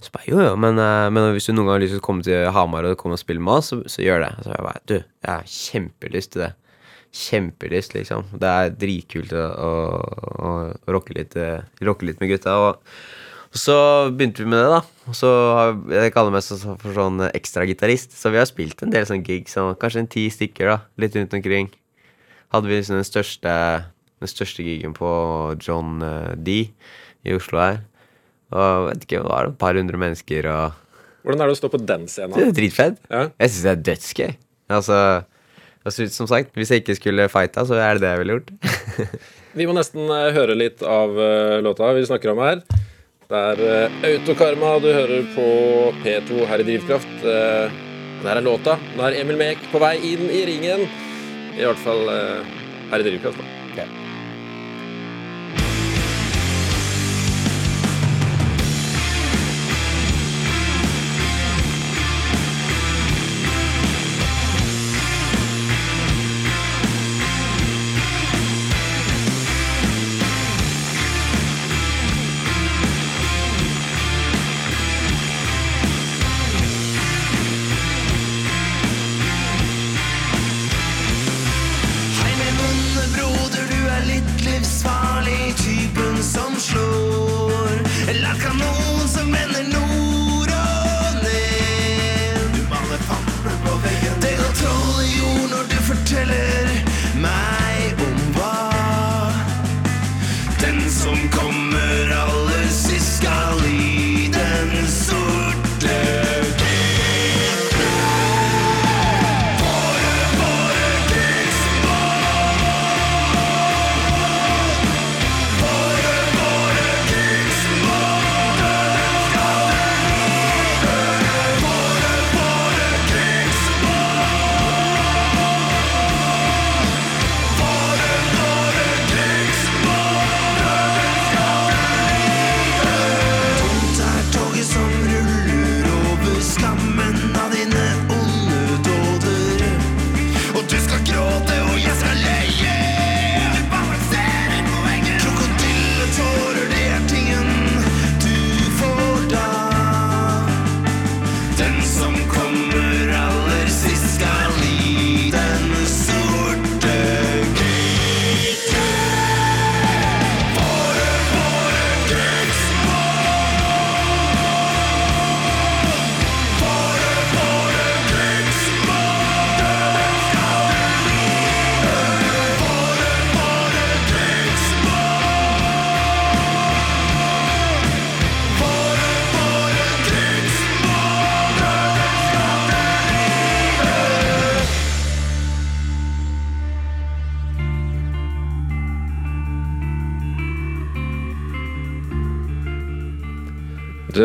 Så bare jo, jo, men, men, hvis du noen gang har lyst til å komme til Hamar og komme og spille med oss, så, så gjør det. Så jeg bare du, jeg har kjempelyst til det. Kjempelyst, liksom. Det er dritkult å, å, å rocke, litt, rocke litt med gutta. Og og så begynte vi med det, da. Og så har Jeg kaller meg så, for sånn ekstragitarist. Så vi har spilt en del sånn gigs, sånn, kanskje en ti stykker, da. Litt rundt omkring. Hadde vi liksom den største Den største gigen på John uh, D i Oslo her. Og vet ikke, var det et par hundre mennesker og Hvordan er det å stå på den scenen? Det er dritfett. Ja. Jeg syns det er dødsgøy. Altså, altså, som sagt, hvis jeg ikke skulle fighta, så er det det jeg ville gjort. *laughs* vi må nesten uh, høre litt av uh, låta vi snakker om her. Det er uh, Autokarma du hører på P2 her i Drivkraft. Der er låta. Nå er Emil Mek på vei inn i ringen. I hvert fall her i Drivkraft, da. Ja.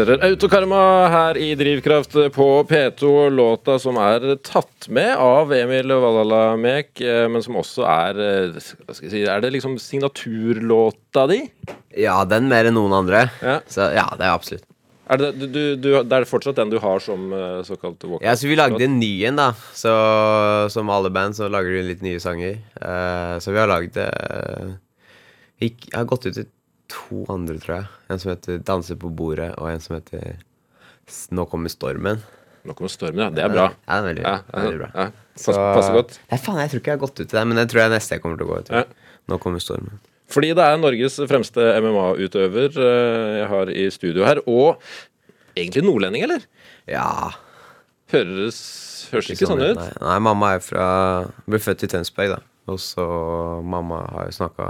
Dere er Autokarma her i Drivkraft på P2. Låta som er tatt med av Emil Valhalla Mek, eh, men som også er eh, Hva skal jeg si Er det liksom signaturlåta di? Ja, den mer enn noen andre. Ja. Så ja, det er absolutt. Er det, du, du, det er fortsatt den du har som uh, såkalt walkout? Ja, så vi lagde en ny en, da. Så som alle band, så lager du litt nye sanger. Uh, så vi har lagd uh, Jeg har gått ut til to andre, tror jeg. En som heter 'Danse på bordet', og en som heter 'Nå kommer stormen'. Nå kommer stormen, ja. Det er bra. Ja, det er veldig, Ja, ja, veldig bra. ja. Pass, passer godt. Nei, faen, jeg tror ikke jeg har gått ut til det, men det tror jeg neste jeg kommer til å gå ut til. Nå kommer stormen. Fordi det er Norges fremste MMA-utøver eh, jeg har i studio her. Og egentlig nordlending, eller? Ja. Høres, høres ikke sånn ut. Nei, nei, mamma er fra Ble født i Tønsberg, da. Og så mamma har jo snakka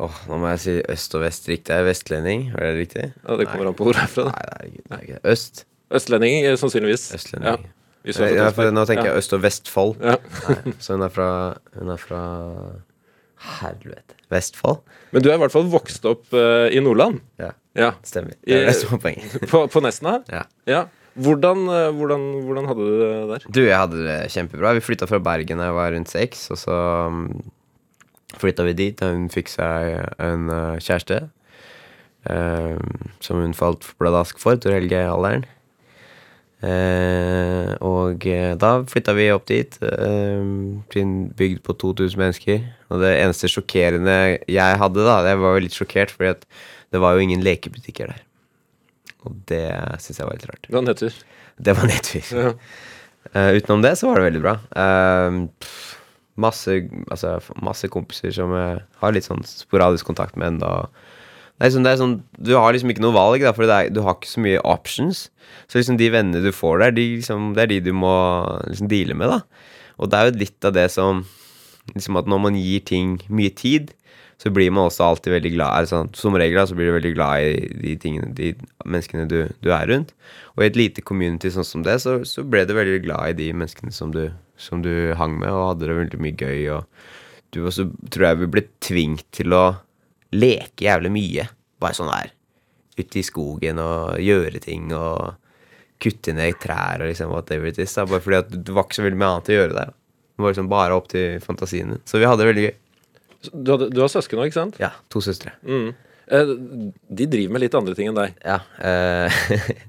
Åh, nå må jeg si øst og vest riktig. Jeg er vestlending, er det riktig? Ja, det kommer an på hvor du er fra. da. Nei, det er ikke, det er ikke det. Øst. Østlending, eh, sannsynligvis. Østlending. Ja. Hvis du er fra Ja, for Tønsberg. nå tenker jeg Øst- og Vestfold. Ja. Nei, så hun er fra Hun er fra Helvete. Vestfold? Men du er i hvert fall vokst opp eh, i Nordland. Ja, Ja. stemmer. Det er det som er poenget. *laughs* På, på Nesna? Ja. Ja. Hvordan, eh, hvordan, hvordan hadde du det der? Du, jeg hadde det kjempebra. Vi flytta fra Bergen da jeg var rundt seks, og så um, flytta vi dit. og Hun fikk seg en uh, kjæreste uh, som hun falt bladask for, Tor Helge-alderen. Uh, og eh, da flytta vi opp dit, til en bygd på 2000 mennesker. Og det eneste sjokkerende jeg hadde, da Jeg var jo litt sjokkert, fordi at det var jo ingen lekebutikker der. Og det syns jeg var litt rart. Det var nedtur. Det var nedtur. ja. Utenom det så var det veldig bra. Uh, pff, masse, altså, masse kompiser som jeg har litt sånn sporadisk kontakt med ennå. Sånn, sånn, du har liksom ikke noe valg, da, for er, du har ikke så mye options. Så liksom de vennene du får der, de, liksom, det er de du må liksom deale med. da. Og det er jo litt av det som liksom At når man gir ting mye tid, så blir man også alltid veldig glad sånn, Som regel da, så blir du veldig glad i de tingene, de menneskene du, du er rundt. Og i et lite community sånn som det, så, så ble du veldig glad i de menneskene som du, som du hang med, og hadde det veldig mye gøy. Og du også tror jeg vi ble tvunget til å leke jævlig mye. Bare sånn der. Ute i skogen og gjøre ting og kutte ned trær og liksom whatever it is. Da. Bare fordi at det var ikke så veldig mye annet å gjøre der. Det var liksom bare opp til fantasien. Så vi hadde det veldig gøy. Du, hadde, du har søsken òg, ikke sant? Ja, to søstre. Mm. Eh, de driver med litt andre ting enn deg. Ja. Eh,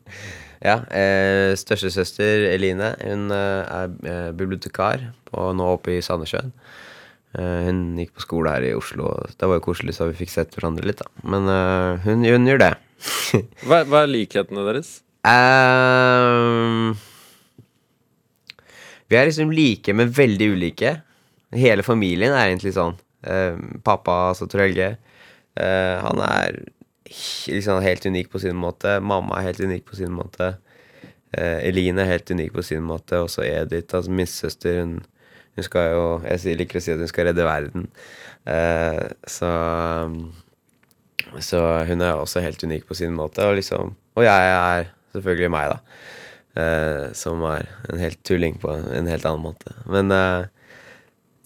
*laughs* ja eh, Størstesøster Eline hun eh, er eh, bibliotekar og nå oppe i Sandnessjøen. Eh, hun gikk på skole her i Oslo. Det var jo koselig, så vi fikk sett hverandre litt. da Men hun, hun gjør det. *laughs* Hva, hva er likhetene deres? Ehm, vi er liksom like, men veldig ulike. Hele familien er egentlig sånn. Ehm, pappa, altså Trølge, eh, han er liksom helt unik på sin måte. Mamma er helt unik på sin måte. Eh, Eline er helt unik på sin måte. Også Edith, altså minstesøster, hun, hun skal jo Jeg liker å si at hun skal redde verden. Eh, så så hun er også helt unik på sin måte. Og, liksom, og jeg er selvfølgelig meg, da. Eh, som er en helt tulling på en helt annen måte. Men eh,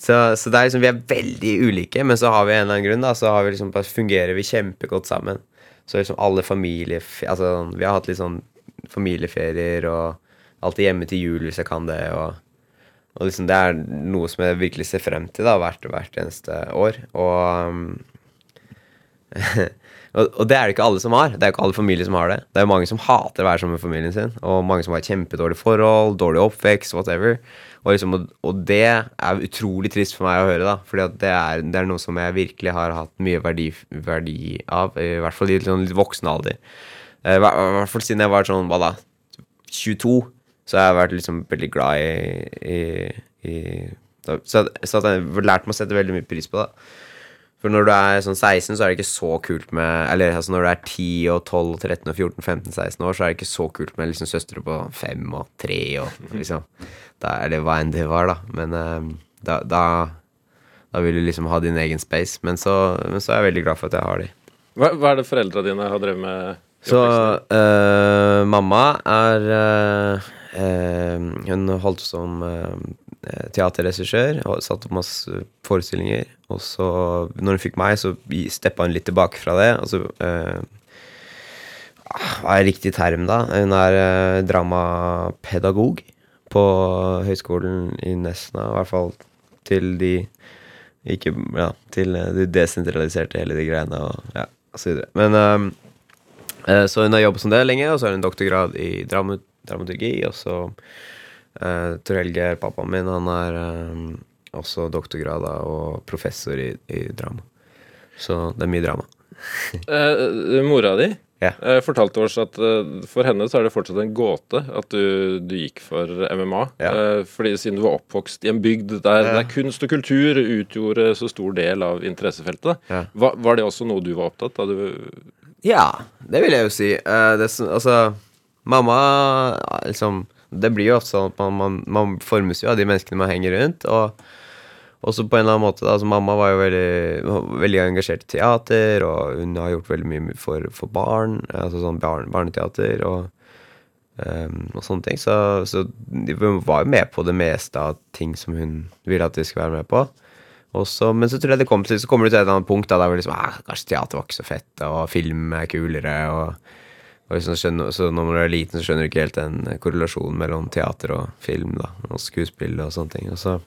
så, så er liksom, vi er veldig ulike, men så har vi en eller annen grunn, da, så vi liksom, fungerer vi kjempegodt sammen. Så liksom alle familie... Altså, vi har hatt litt sånn familieferier og alltid hjemme til jul hvis jeg kan det. og og liksom det er noe som jeg virkelig ser frem til da, hvert, hvert eneste år. Og, um, *laughs* og, det er det ikke alle som har. Det er jo ikke alle familier som har det. Det er jo mange som hater å være sammen med familien sin, og mange som har kjempedårlige forhold, dårlig oppvekst, whatever. Og, liksom, og, det er utrolig trist for meg å høre, da. Fordi det det er noe som jeg virkelig har hatt mye verdi, verdi av, i hvert fall i sånn litt voksen alder. Eh, I hvert fall siden jeg var sånn, hva da, 22, så har jeg vært liksom veldig glad i, i, i så, så jeg har lært meg å sette veldig mye pris på det. For når du er sånn 16, så er det ikke så kult med Eller altså når du er 10 og 12 og 13 og 14, 15, 16 år, så er det ikke så kult med liksom søstre på 5 og 3 og liksom da, Eller hva enn det var, da. Men eh, da, da Da vil du liksom ha din egen space. Men så, men så er jeg veldig glad for at jeg har de. Hva, hva er det foreldra dine har drevet med? Så øh, mamma er øh, øh, Hun holdt som teaterregissør og satt opp masse forestillinger. Og så, når hun fikk meg, så steppa hun litt tilbake fra det. Og så øh, Hva er riktig term, da? Hun er øh, dramapedagog på høyskolen i Nesna, i hvert fall til de ikke Ja, til de desentraliserte hele de greiene og ja, og så videre. Men Eh, så hun har jobbet som det lenge, og så har hun doktorgrad i dramaturgi. Og så uh, Tor Helge, pappaen min, han er um, også doktorgrad og professor i, i drama. Så det er mye drama. uh, *laughs* mora di yeah. uh, fortalte oss at uh, for henne så er det fortsatt en gåte at du, du gikk for MMA. Yeah. Fordi siden du var oppvokst i en bygd der, yeah. der kunst og kultur utgjorde så stor del av interessefeltet. Hva, var det også noe du var opptatt av? Ja, det vil jeg jo si. Det, som- altså, mamma liksom Det blir jo ofte sånn at man, man, man formes jo av de menneskene man henger rundt. Og også på en eller annen måte altså Mamma var jo veldig, veldig engasjert i teater, og hun har gjort veldig mye for, for barn. Altså sånn barn, barneteater og, um, og sånne ting. Så, så de var jo med på det meste av ting som hun ville at de skulle være med på. Også, men så tror jeg det kom til, så kommer du til et eller annet punkt da, der hvor liksom, ah, kanskje teater var ikke så fett, og film er kulere. og liksom skjønner, så når man er liten, så skjønner du ikke helt den korrelasjonen mellom teater og film da, og skuespill og sånne ting. Og så,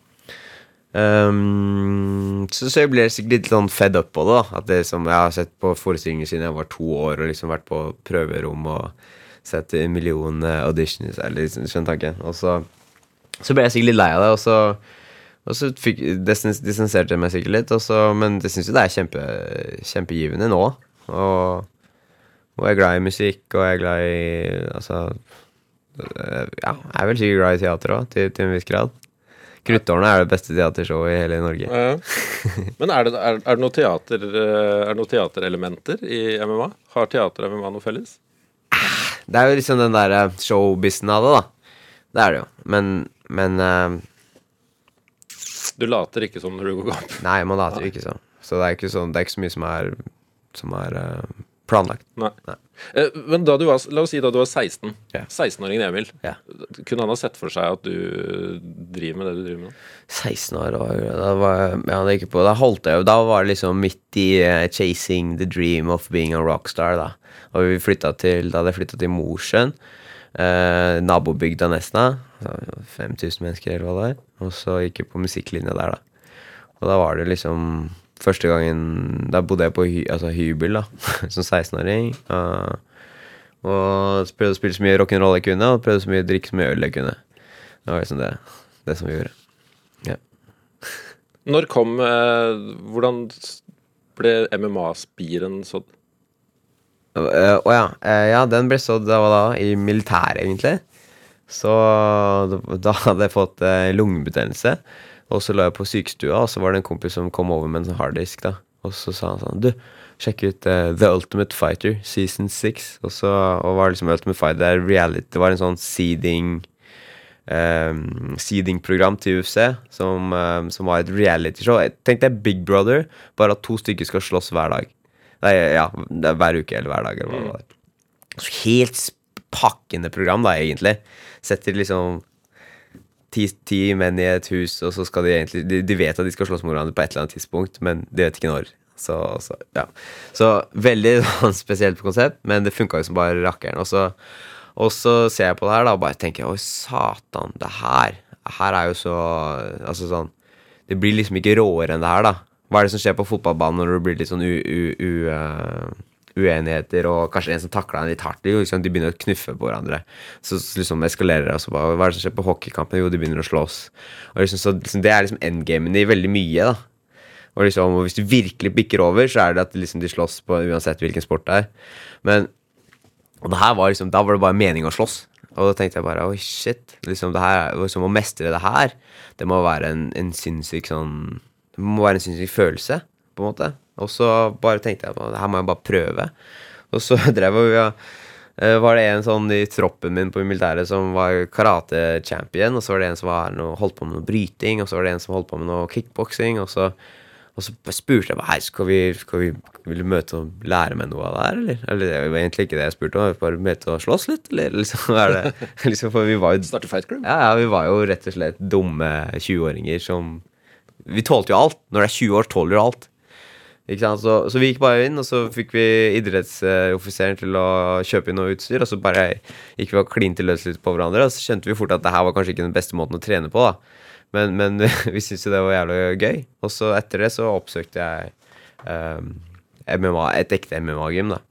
um, så, så jeg ble sikkert litt sånn fed up på det. da, at det som Jeg har sett på forestillinger siden jeg var to år, og liksom vært på prøverom og sett en million eh, auditions. Eller liksom, skjønner tanken. Og så, så ble jeg sikkert litt lei av det, og så og så fikk, distanserte jeg meg sikkert litt, så, men jeg syns jo det er kjempe, kjempegivende nå. Og, og jeg er glad i musikk, og jeg er glad i Altså øh, Ja, jeg er vel sikkert glad i teater òg, til, til en viss grad. Kruttårnet er det beste teatershowet i hele Norge. Ja. *laughs* men er det, er, er, det noe teater, eh, noen teaterelementer i MMA? Har teater og MMA noe felles? Det er jo liksom den derre showbizen av det, da. Det er det jo. Men, men uh, Du later ikke som når du går opp. Nei, man later jo ikke sånn. Så det er ikke, sånn, det er ikke så mye som er, som er øh, planlagt. Nei. Nei. Eh, men da du var, la oss si da du var 16. Ja. 16-åringen Emil. Ja. Kunne han ha sett for seg at du driver med det du driver med nå? 16 år da var jeg, ja, det gikk på, da holdt jeg jo Da var det liksom midt i uh, chasing the dream of being a rockstar, da. Og vi flytta til Da hadde jeg flytta til Mosjøen. Eh, nabobygda Nesna. 5000 mennesker, eller hva det er. Og så gikk jeg på musikklinja der, da. Og da var det liksom Første gangen Da bodde jeg på hy, altså hybel, da, *laughs* som 16-åring. Uh, og prøvde å spille så mye rock'n'roll jeg kunne, og prøvde så mye å drikke så mye øl jeg kunne. Det var liksom det, det som vi gjorde. Ja. *laughs* Når kom eh, Hvordan ble MMA-spiren sådd? Å ja. Uh, ja, den ble sådd da, da i militæret, egentlig. Så da hadde jeg fått uh, lungebetennelse. Og så lå jeg på sykestua, og så var det en kompis som kom over med en sånn harddisk. da Og så sa han sånn Du, sjekk ut uh, The Ultimate Fighter season 6. Og så og var liksom Ultimate Fighter det, er reality, det var en sånn seeding um, Seeding-program til UFC som, um, som var et realityshow. Tenk deg Big Brother, bare at to stykker skal slåss hver dag. Nei, ja, det er hver uke eller hver dag. Eller hva det var. Så helt pakkende program, da, egentlig. Setter liksom ti, ti menn i et hus, og så skal de egentlig de, de vet at de skal slåss mot hverandre på et eller annet tidspunkt, men de vet ikke når. Så, så ja. Så veldig *laughs* sånn spesielt konsept, men det funka jo som bare rakkeren. Og så, og så ser jeg på det her, da, og bare tenker Oi, satan, det her Her er jo så Altså sånn Det blir liksom ikke råere enn det her, da. Hva er det som skjer på fotballbanen når det blir litt sånn u, u, u, eh, uenigheter, og kanskje en som takler en litt hardt? Liksom, de begynner å knuffe på hverandre. Så så liksom eskalerer det. Og så bare, hva er det som skjer på hockeykampen? Jo, de begynner å slåss. Og liksom, så liksom, Det er liksom endgamen i veldig mye, da. Og liksom, og hvis du virkelig bikker over, så er det at liksom, de slåss på uansett hvilken sport det er. Men og det her var liksom, da var det bare mening å slåss. Og da tenkte jeg bare oi, shit. Liksom, det her, liksom, å mestre det her, det må være en, en sinnssyk sånn Det må være en sinnssyk følelse, på en måte. Og så bare tenkte jeg at her må jeg bare prøve. Og så *laughs* drev vi ja, eh, var det en sånn i troppen min på militæret som var karate-champion, og så var det en som var noe, holdt på med noe bryting, og så var det en som holdt på med noe kickboksing, og så og så spurte jeg bare skal vi, skal vi vil du møte og lære meg noe av det her, eller? Eller det var egentlig ikke det jeg spurte om, jeg bare møte og slåss litt, eller *laughs* liksom, er det, *laughs* liksom For vi var jo Starte fight club? ja, ja, vi var jo rett og slett dumme 20-åringer som Vi tålte jo alt. Når du er 20 år, tåler du alt. Så, så vi gikk bare inn, og så fikk vi idrettsoffiseren til å kjøpe inn noe utstyr, og så bare gikk vi og klinte løs litt på hverandre, og så skjønte vi fort at det her var kanskje ikke den beste måten å trene på, da. Men, men *laughs* vi syntes jo det var jævlig gøy. Og så etter det så oppsøkte jeg um, MMA, et ekte MMA-gym, da.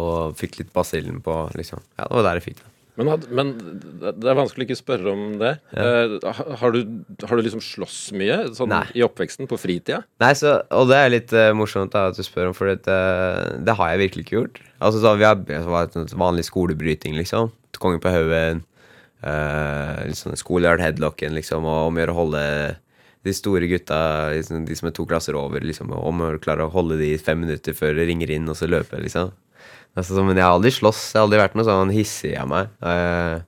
Og fikk litt basillen på, liksom. Ja, det var der jeg fikk det. Men, had- men det er vanskelig å ikke spørre om det. Ja. ha- har, du, har du liksom slåss mye sånn i oppveksten, på fritida? Nei, så, og det er litt uh, morsomt da, at du spør om, for det, det har jeg virkelig ikke gjort. Altså, så Vi har hatt en vanlig skolebryting, liksom. Kongen på haugen. Uh, liksom, Schoolyard headlocken, liksom. Og om å gjøre å holde de store gutta, liksom, de som er to klasser over, liksom. Om å klare å holde de i fem minutter før det ringer inn, og så løpe, liksom. Altså, men jeg har aldri slåss. Jeg har aldri vært noe sånn hissig av meg. Eh,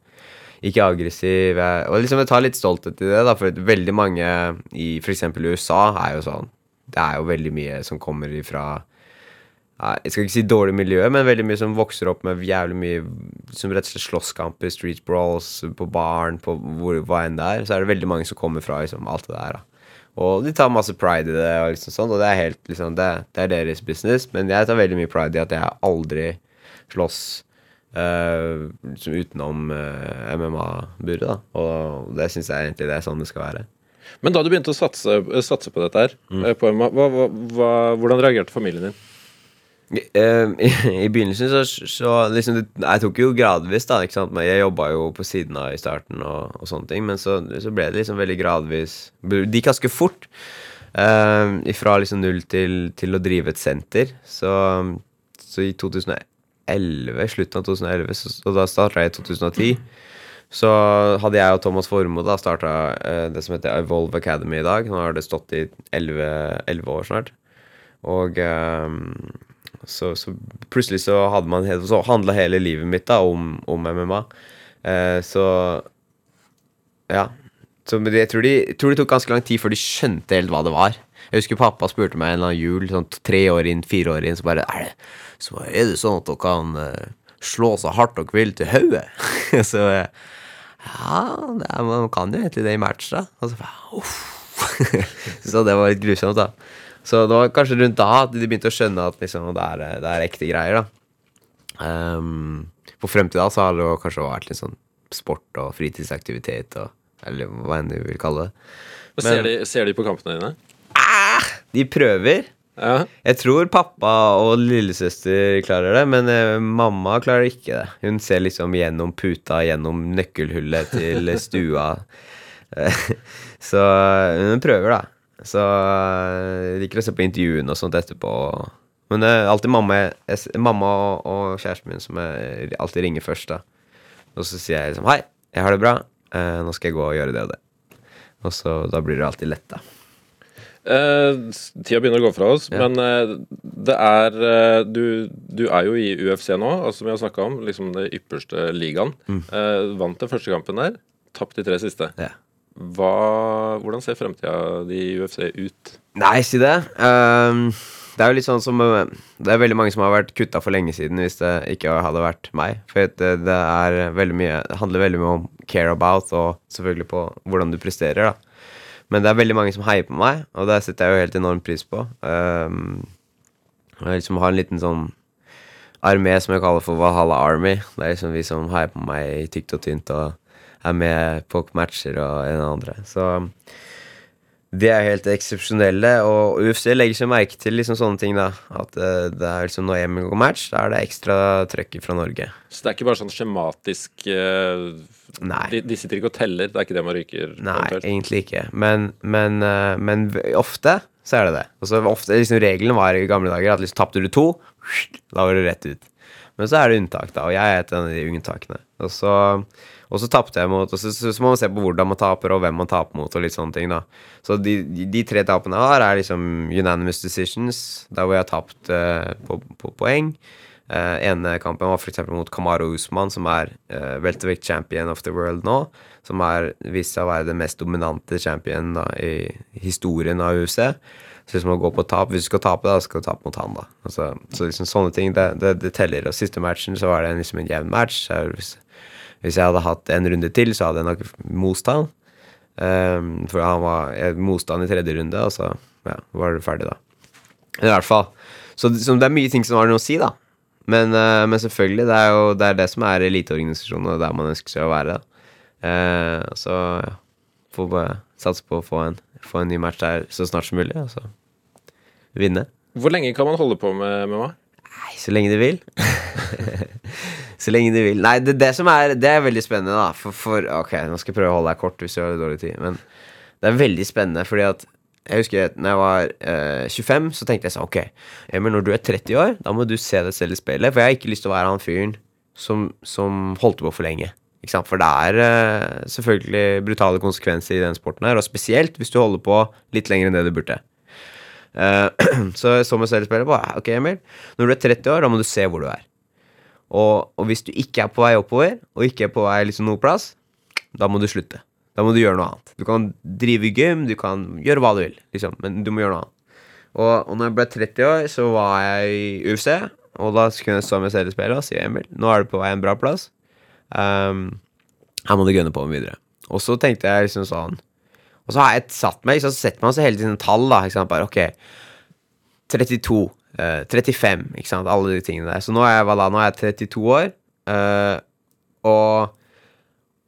ikke aggressiv. Jeg, og liksom jeg tar litt stolthet i det, da, for veldig mange i f.eks. USA er jo sånn Det er jo veldig mye som kommer ifra Jeg skal ikke si dårlig miljø, men veldig mye som vokser opp med jævlig mye Som rett og slett slåsskamper, street brawls, på baren, på hvor, hva enn det er. Så er det veldig mange som kommer fra liksom, alt det der. da Og de tar masse pride i det, og liksom sånt, og det er helt liksom det, det er deres business. Men jeg tar veldig mye pride i at jeg aldri slåss uh, liksom utenom uh, MMA-buret, da. Og det syns jeg egentlig det er sånn det skal være. Men da du begynte å satse, satse på dette her, mm. på MMA, hva, hva, hva, hvordan reagerte familien din? Eh, I, *laughs* I begynnelsen så, så liksom Jeg tok jo gradvis, da. Men jeg jobba jo på siden av i starten og, og sånne ting. Men så, så ble det liksom veldig gradvis Det gikk ganske fort. Uh, fra liksom null til, til å drive et senter. Så, så i 2011, slutten av 2011, så, og da starta jeg i 2010, så hadde jeg og Thomas Formoe da starta det som heter Evolve Academy i dag. Nå har det stått i 11, 11 år snart. Og ehm, så, så plutselig så hadde man Så handla hele livet mitt da om, om MMA. Eh, så Ja. Så, jeg tror de, jeg tror det tok ganske lang tid før de skjønte helt hva det var. Jeg husker pappa spurte meg en eller annen jul, sånn tre år inn, fire år inn, så bare Er det, så er det sånn at dere kan eh, slå så hardt dere vil til hodet? *laughs* så Ja, er, man kan jo egentlig det i match, da. Og så uff. *laughs* så det var litt grusomt, da. Så det var kanskje rundt da at de begynte å skjønne at liksom, det, er, det er ekte greier, da. Um, for frem til da så har det kanskje vært litt sånn sport og fritidsaktivitet og Eller hva enn du vil kalle det. Men- ser, de, ser de på kampene dine? De prøver. Ja. Jeg tror pappa og lillesøster klarer det, men eh, mamma klarer ikke det. Hun ser liksom gjennom puta, gjennom nøkkelhullet til *laughs* stua. *laughs* Så eh, hun prøver, da. Så eh, jeg liker å se på intervjuene og sånt etterpå. Men det er alltid mamma, jeg, mamma og, og kjæresten min som jeg alltid ringer først, da. Og så sier jeg liksom 'Hei, jeg har det bra. Eh, nå skal jeg gå og gjøre det og det'. Og så da blir det alltid lett, da. Eh, tida begynner å gå fra oss, Ja. men eh, det er eh, du, du er jo i UFC nå, altså, som vi har snakka om. Liksom det ypperste ligaen. Eh, vant den første kampen der. Tapt de tre siste. Ja. Hva, hvordan ser fremtida di i UFC ut? Nei, si det. Um, det er jo litt sånn som eh, Det er veldig mange som har vært kutta for lenge siden hvis det ikke hadde vært meg. For det, det er veldig mye Det handler veldig mye om care about og selvfølgelig på hvordan du presterer, da. Men det er veldig mange som heier på meg, og det setter jeg jo helt enorm pris på. Um, jeg liksom har en liten sånn armé som jeg kaller for Valhalla Army. Det er liksom vi som heier på meg i tykt og tynt og er med på matcher og en andre. Så de er helt eksepsjonelle, og UFC legger seg merke til liksom sånne ting. da At eh, det er liksom når Emil går match, da er det ekstra trøkk fra Norge. Så det er ikke bare sånn skjematisk eh, Nei. de, de sitter ikke og teller, det er ikke det man ryker? Nei, eventuelt. egentlig ikke. Men, men, eh, men ofte så er det det. Og så ofte, liksom Regelen var i gamle dager at liksom tapte du to, da var du rett ut. Men så er det unntak, da, og jeg er et av de unntakene. Og så, og så tapte jeg mot Og så, så, så må man se på hvordan man taper, og hvem man taper mot, og litt sånne ting, da. Så de, de, tre tapene jeg har, er liksom unanimous decisions, der hvor jeg har tapt uh, på, på poeng. Uh, ene kampen var f.eks. mot Kamaro Usman, som er uh, welterweight champion of the world nå. Som har vist seg å være den mest dominante championen da, i historien av UFC. Så hvis man går på tap Hvis du skal tape, da skal du tape mot han, da. Altså, så liksom sånne ting, det, det, det teller. Og siste matchen så var det liksom en jevn match. Så Hvis, jeg hadde hatt en runde til, så hadde jeg nok most han. Um, for han var han i tredje runde, og så ja, var det ferdig, da. I hvert fall. Så, så det er mye ting som har noe å si, da. Men, uh, men selvfølgelig, det er jo det, er det som er eliteorganisasjonen, og der man ønsker seg å være. Eh, så ja, får bare satse på å få en, få en ny match der så snart som mulig, og så vinne. Hvor lenge kan man holde på med meg? Nei, så lenge de vil. *laughs* Så lenge de vil. Nei, det, det som er Det er veldig spennende, da. For, for Ok, nå skal jeg prøve å holde deg kort hvis du har dårlig tid. Men det er veldig spennende fordi at jeg husker når jeg var eh, 25, så tenkte jeg sånn Ok, Emil, når du er 30 år, da må du se deg selv i speilet. For jeg har ikke lyst til å være han fyren som, som holdt på for lenge. For det er eh, selvfølgelig brutale konsekvenser i den sporten her, og spesielt hvis du holder på litt lenger enn det du burde. Eh, *clears throat* så jeg så meg selv i speilet på Ok, Emil, når du er 30 år, da må du se hvor du er. Og, og hvis du ikke er på vei oppover, og ikke er på vei liksom noe plass, da må du slutte. Da må du gjøre noe annet. Du kan drive gym, du kan gjøre hva du vil, liksom, men du må gjøre noe annet. Og, og når jeg ble 30 år, så var jeg i UFC, og da kunne jeg stå med seriespillet og si Emil, nå er du på vei en bra plass. Um, her må du gønne på med videre. Og så tenkte jeg liksom sånn Og så har jeg satt meg, så setter man seg hele tiden tall, da. Bare ok, 32, eh, 35, ikke sant, alle de tingene der. Så nå er jeg, voilà, nå er jeg 32 år, uh, og,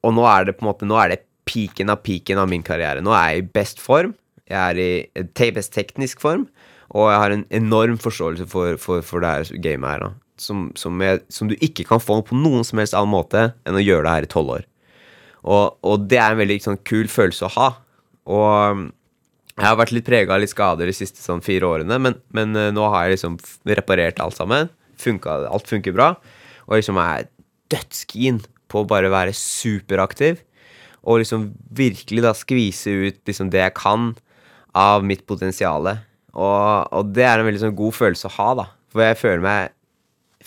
og nå er det på en måte, nå er det piken av piken av min karriere. Nå er jeg i best form, jeg er i eh, best teknisk form, og jeg har en enorm forståelse for, for, for det her gamet her, da. Som, som, jeg, som du ikke kan få på noen som helst annen måte enn å gjøre det her i tolv år. Og, og det er en veldig sånn, kul følelse å ha. Og jeg har vært litt prega av litt skader de siste sånn fire årene, men, men eh, nå har jeg liksom reparert alt sammen. Funka, alt funker bra. Og liksom er dødskeen på å bare være superaktiv. Og liksom virkelig da skvise ut liksom det jeg kan av mitt potensial. Og, og det er en veldig sånn god følelse å ha, da. For jeg føler meg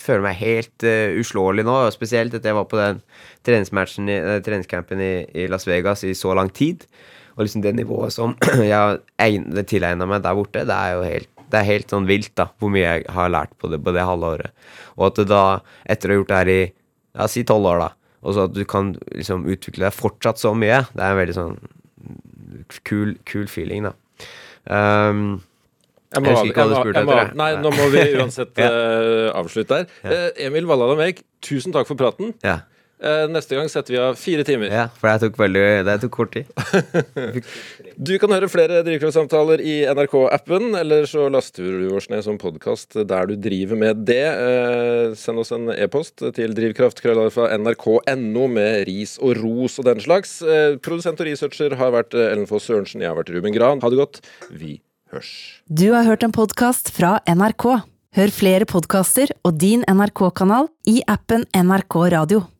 føler meg helt uh, uslåelig nå, og spesielt etter jeg var på den treningsmatchen eh, treningscampen i, i Las Vegas i så lang tid. Og liksom det nivået som *clears throat* jeg har tilegna meg der borte, det er jo helt, det er helt sånn vilt, da, hvor mye jeg har lært på det, på det halve året. Og at du da, etter å ha gjort det her i ja, si tolv år, da, og så at du kan liksom utvikle deg fortsatt så mye, det er en veldig sånn kul, kul feeling, da. Um, Jeg, Jeg hva du jeg må- jeg må-. Nei, nå må *laughs* vi uansett eh, avslutte her. Uh, Emil Valland Eik, tusen takk for praten. ja. Eh, neste gang setter vi av fire timer. ja, for det tok veldig Det tok kort tid. *laughs* Du kan høre flere Drivkraftsamtaler i NRK-appen, eller så laster du oss ned som podkast der du driver med det. Eh, send oss en e-post til drivkraft.nrk.no med ris og ros og den slags. Eh, produsent og researcher har vært Ellen Foss Sørensen, jeg har vært Ruben Gran. Ha det godt. Vi hørs. Du har hørt en podkast fra NRK. Hør flere podkaster og din NRK-kanal i appen NRK Radio.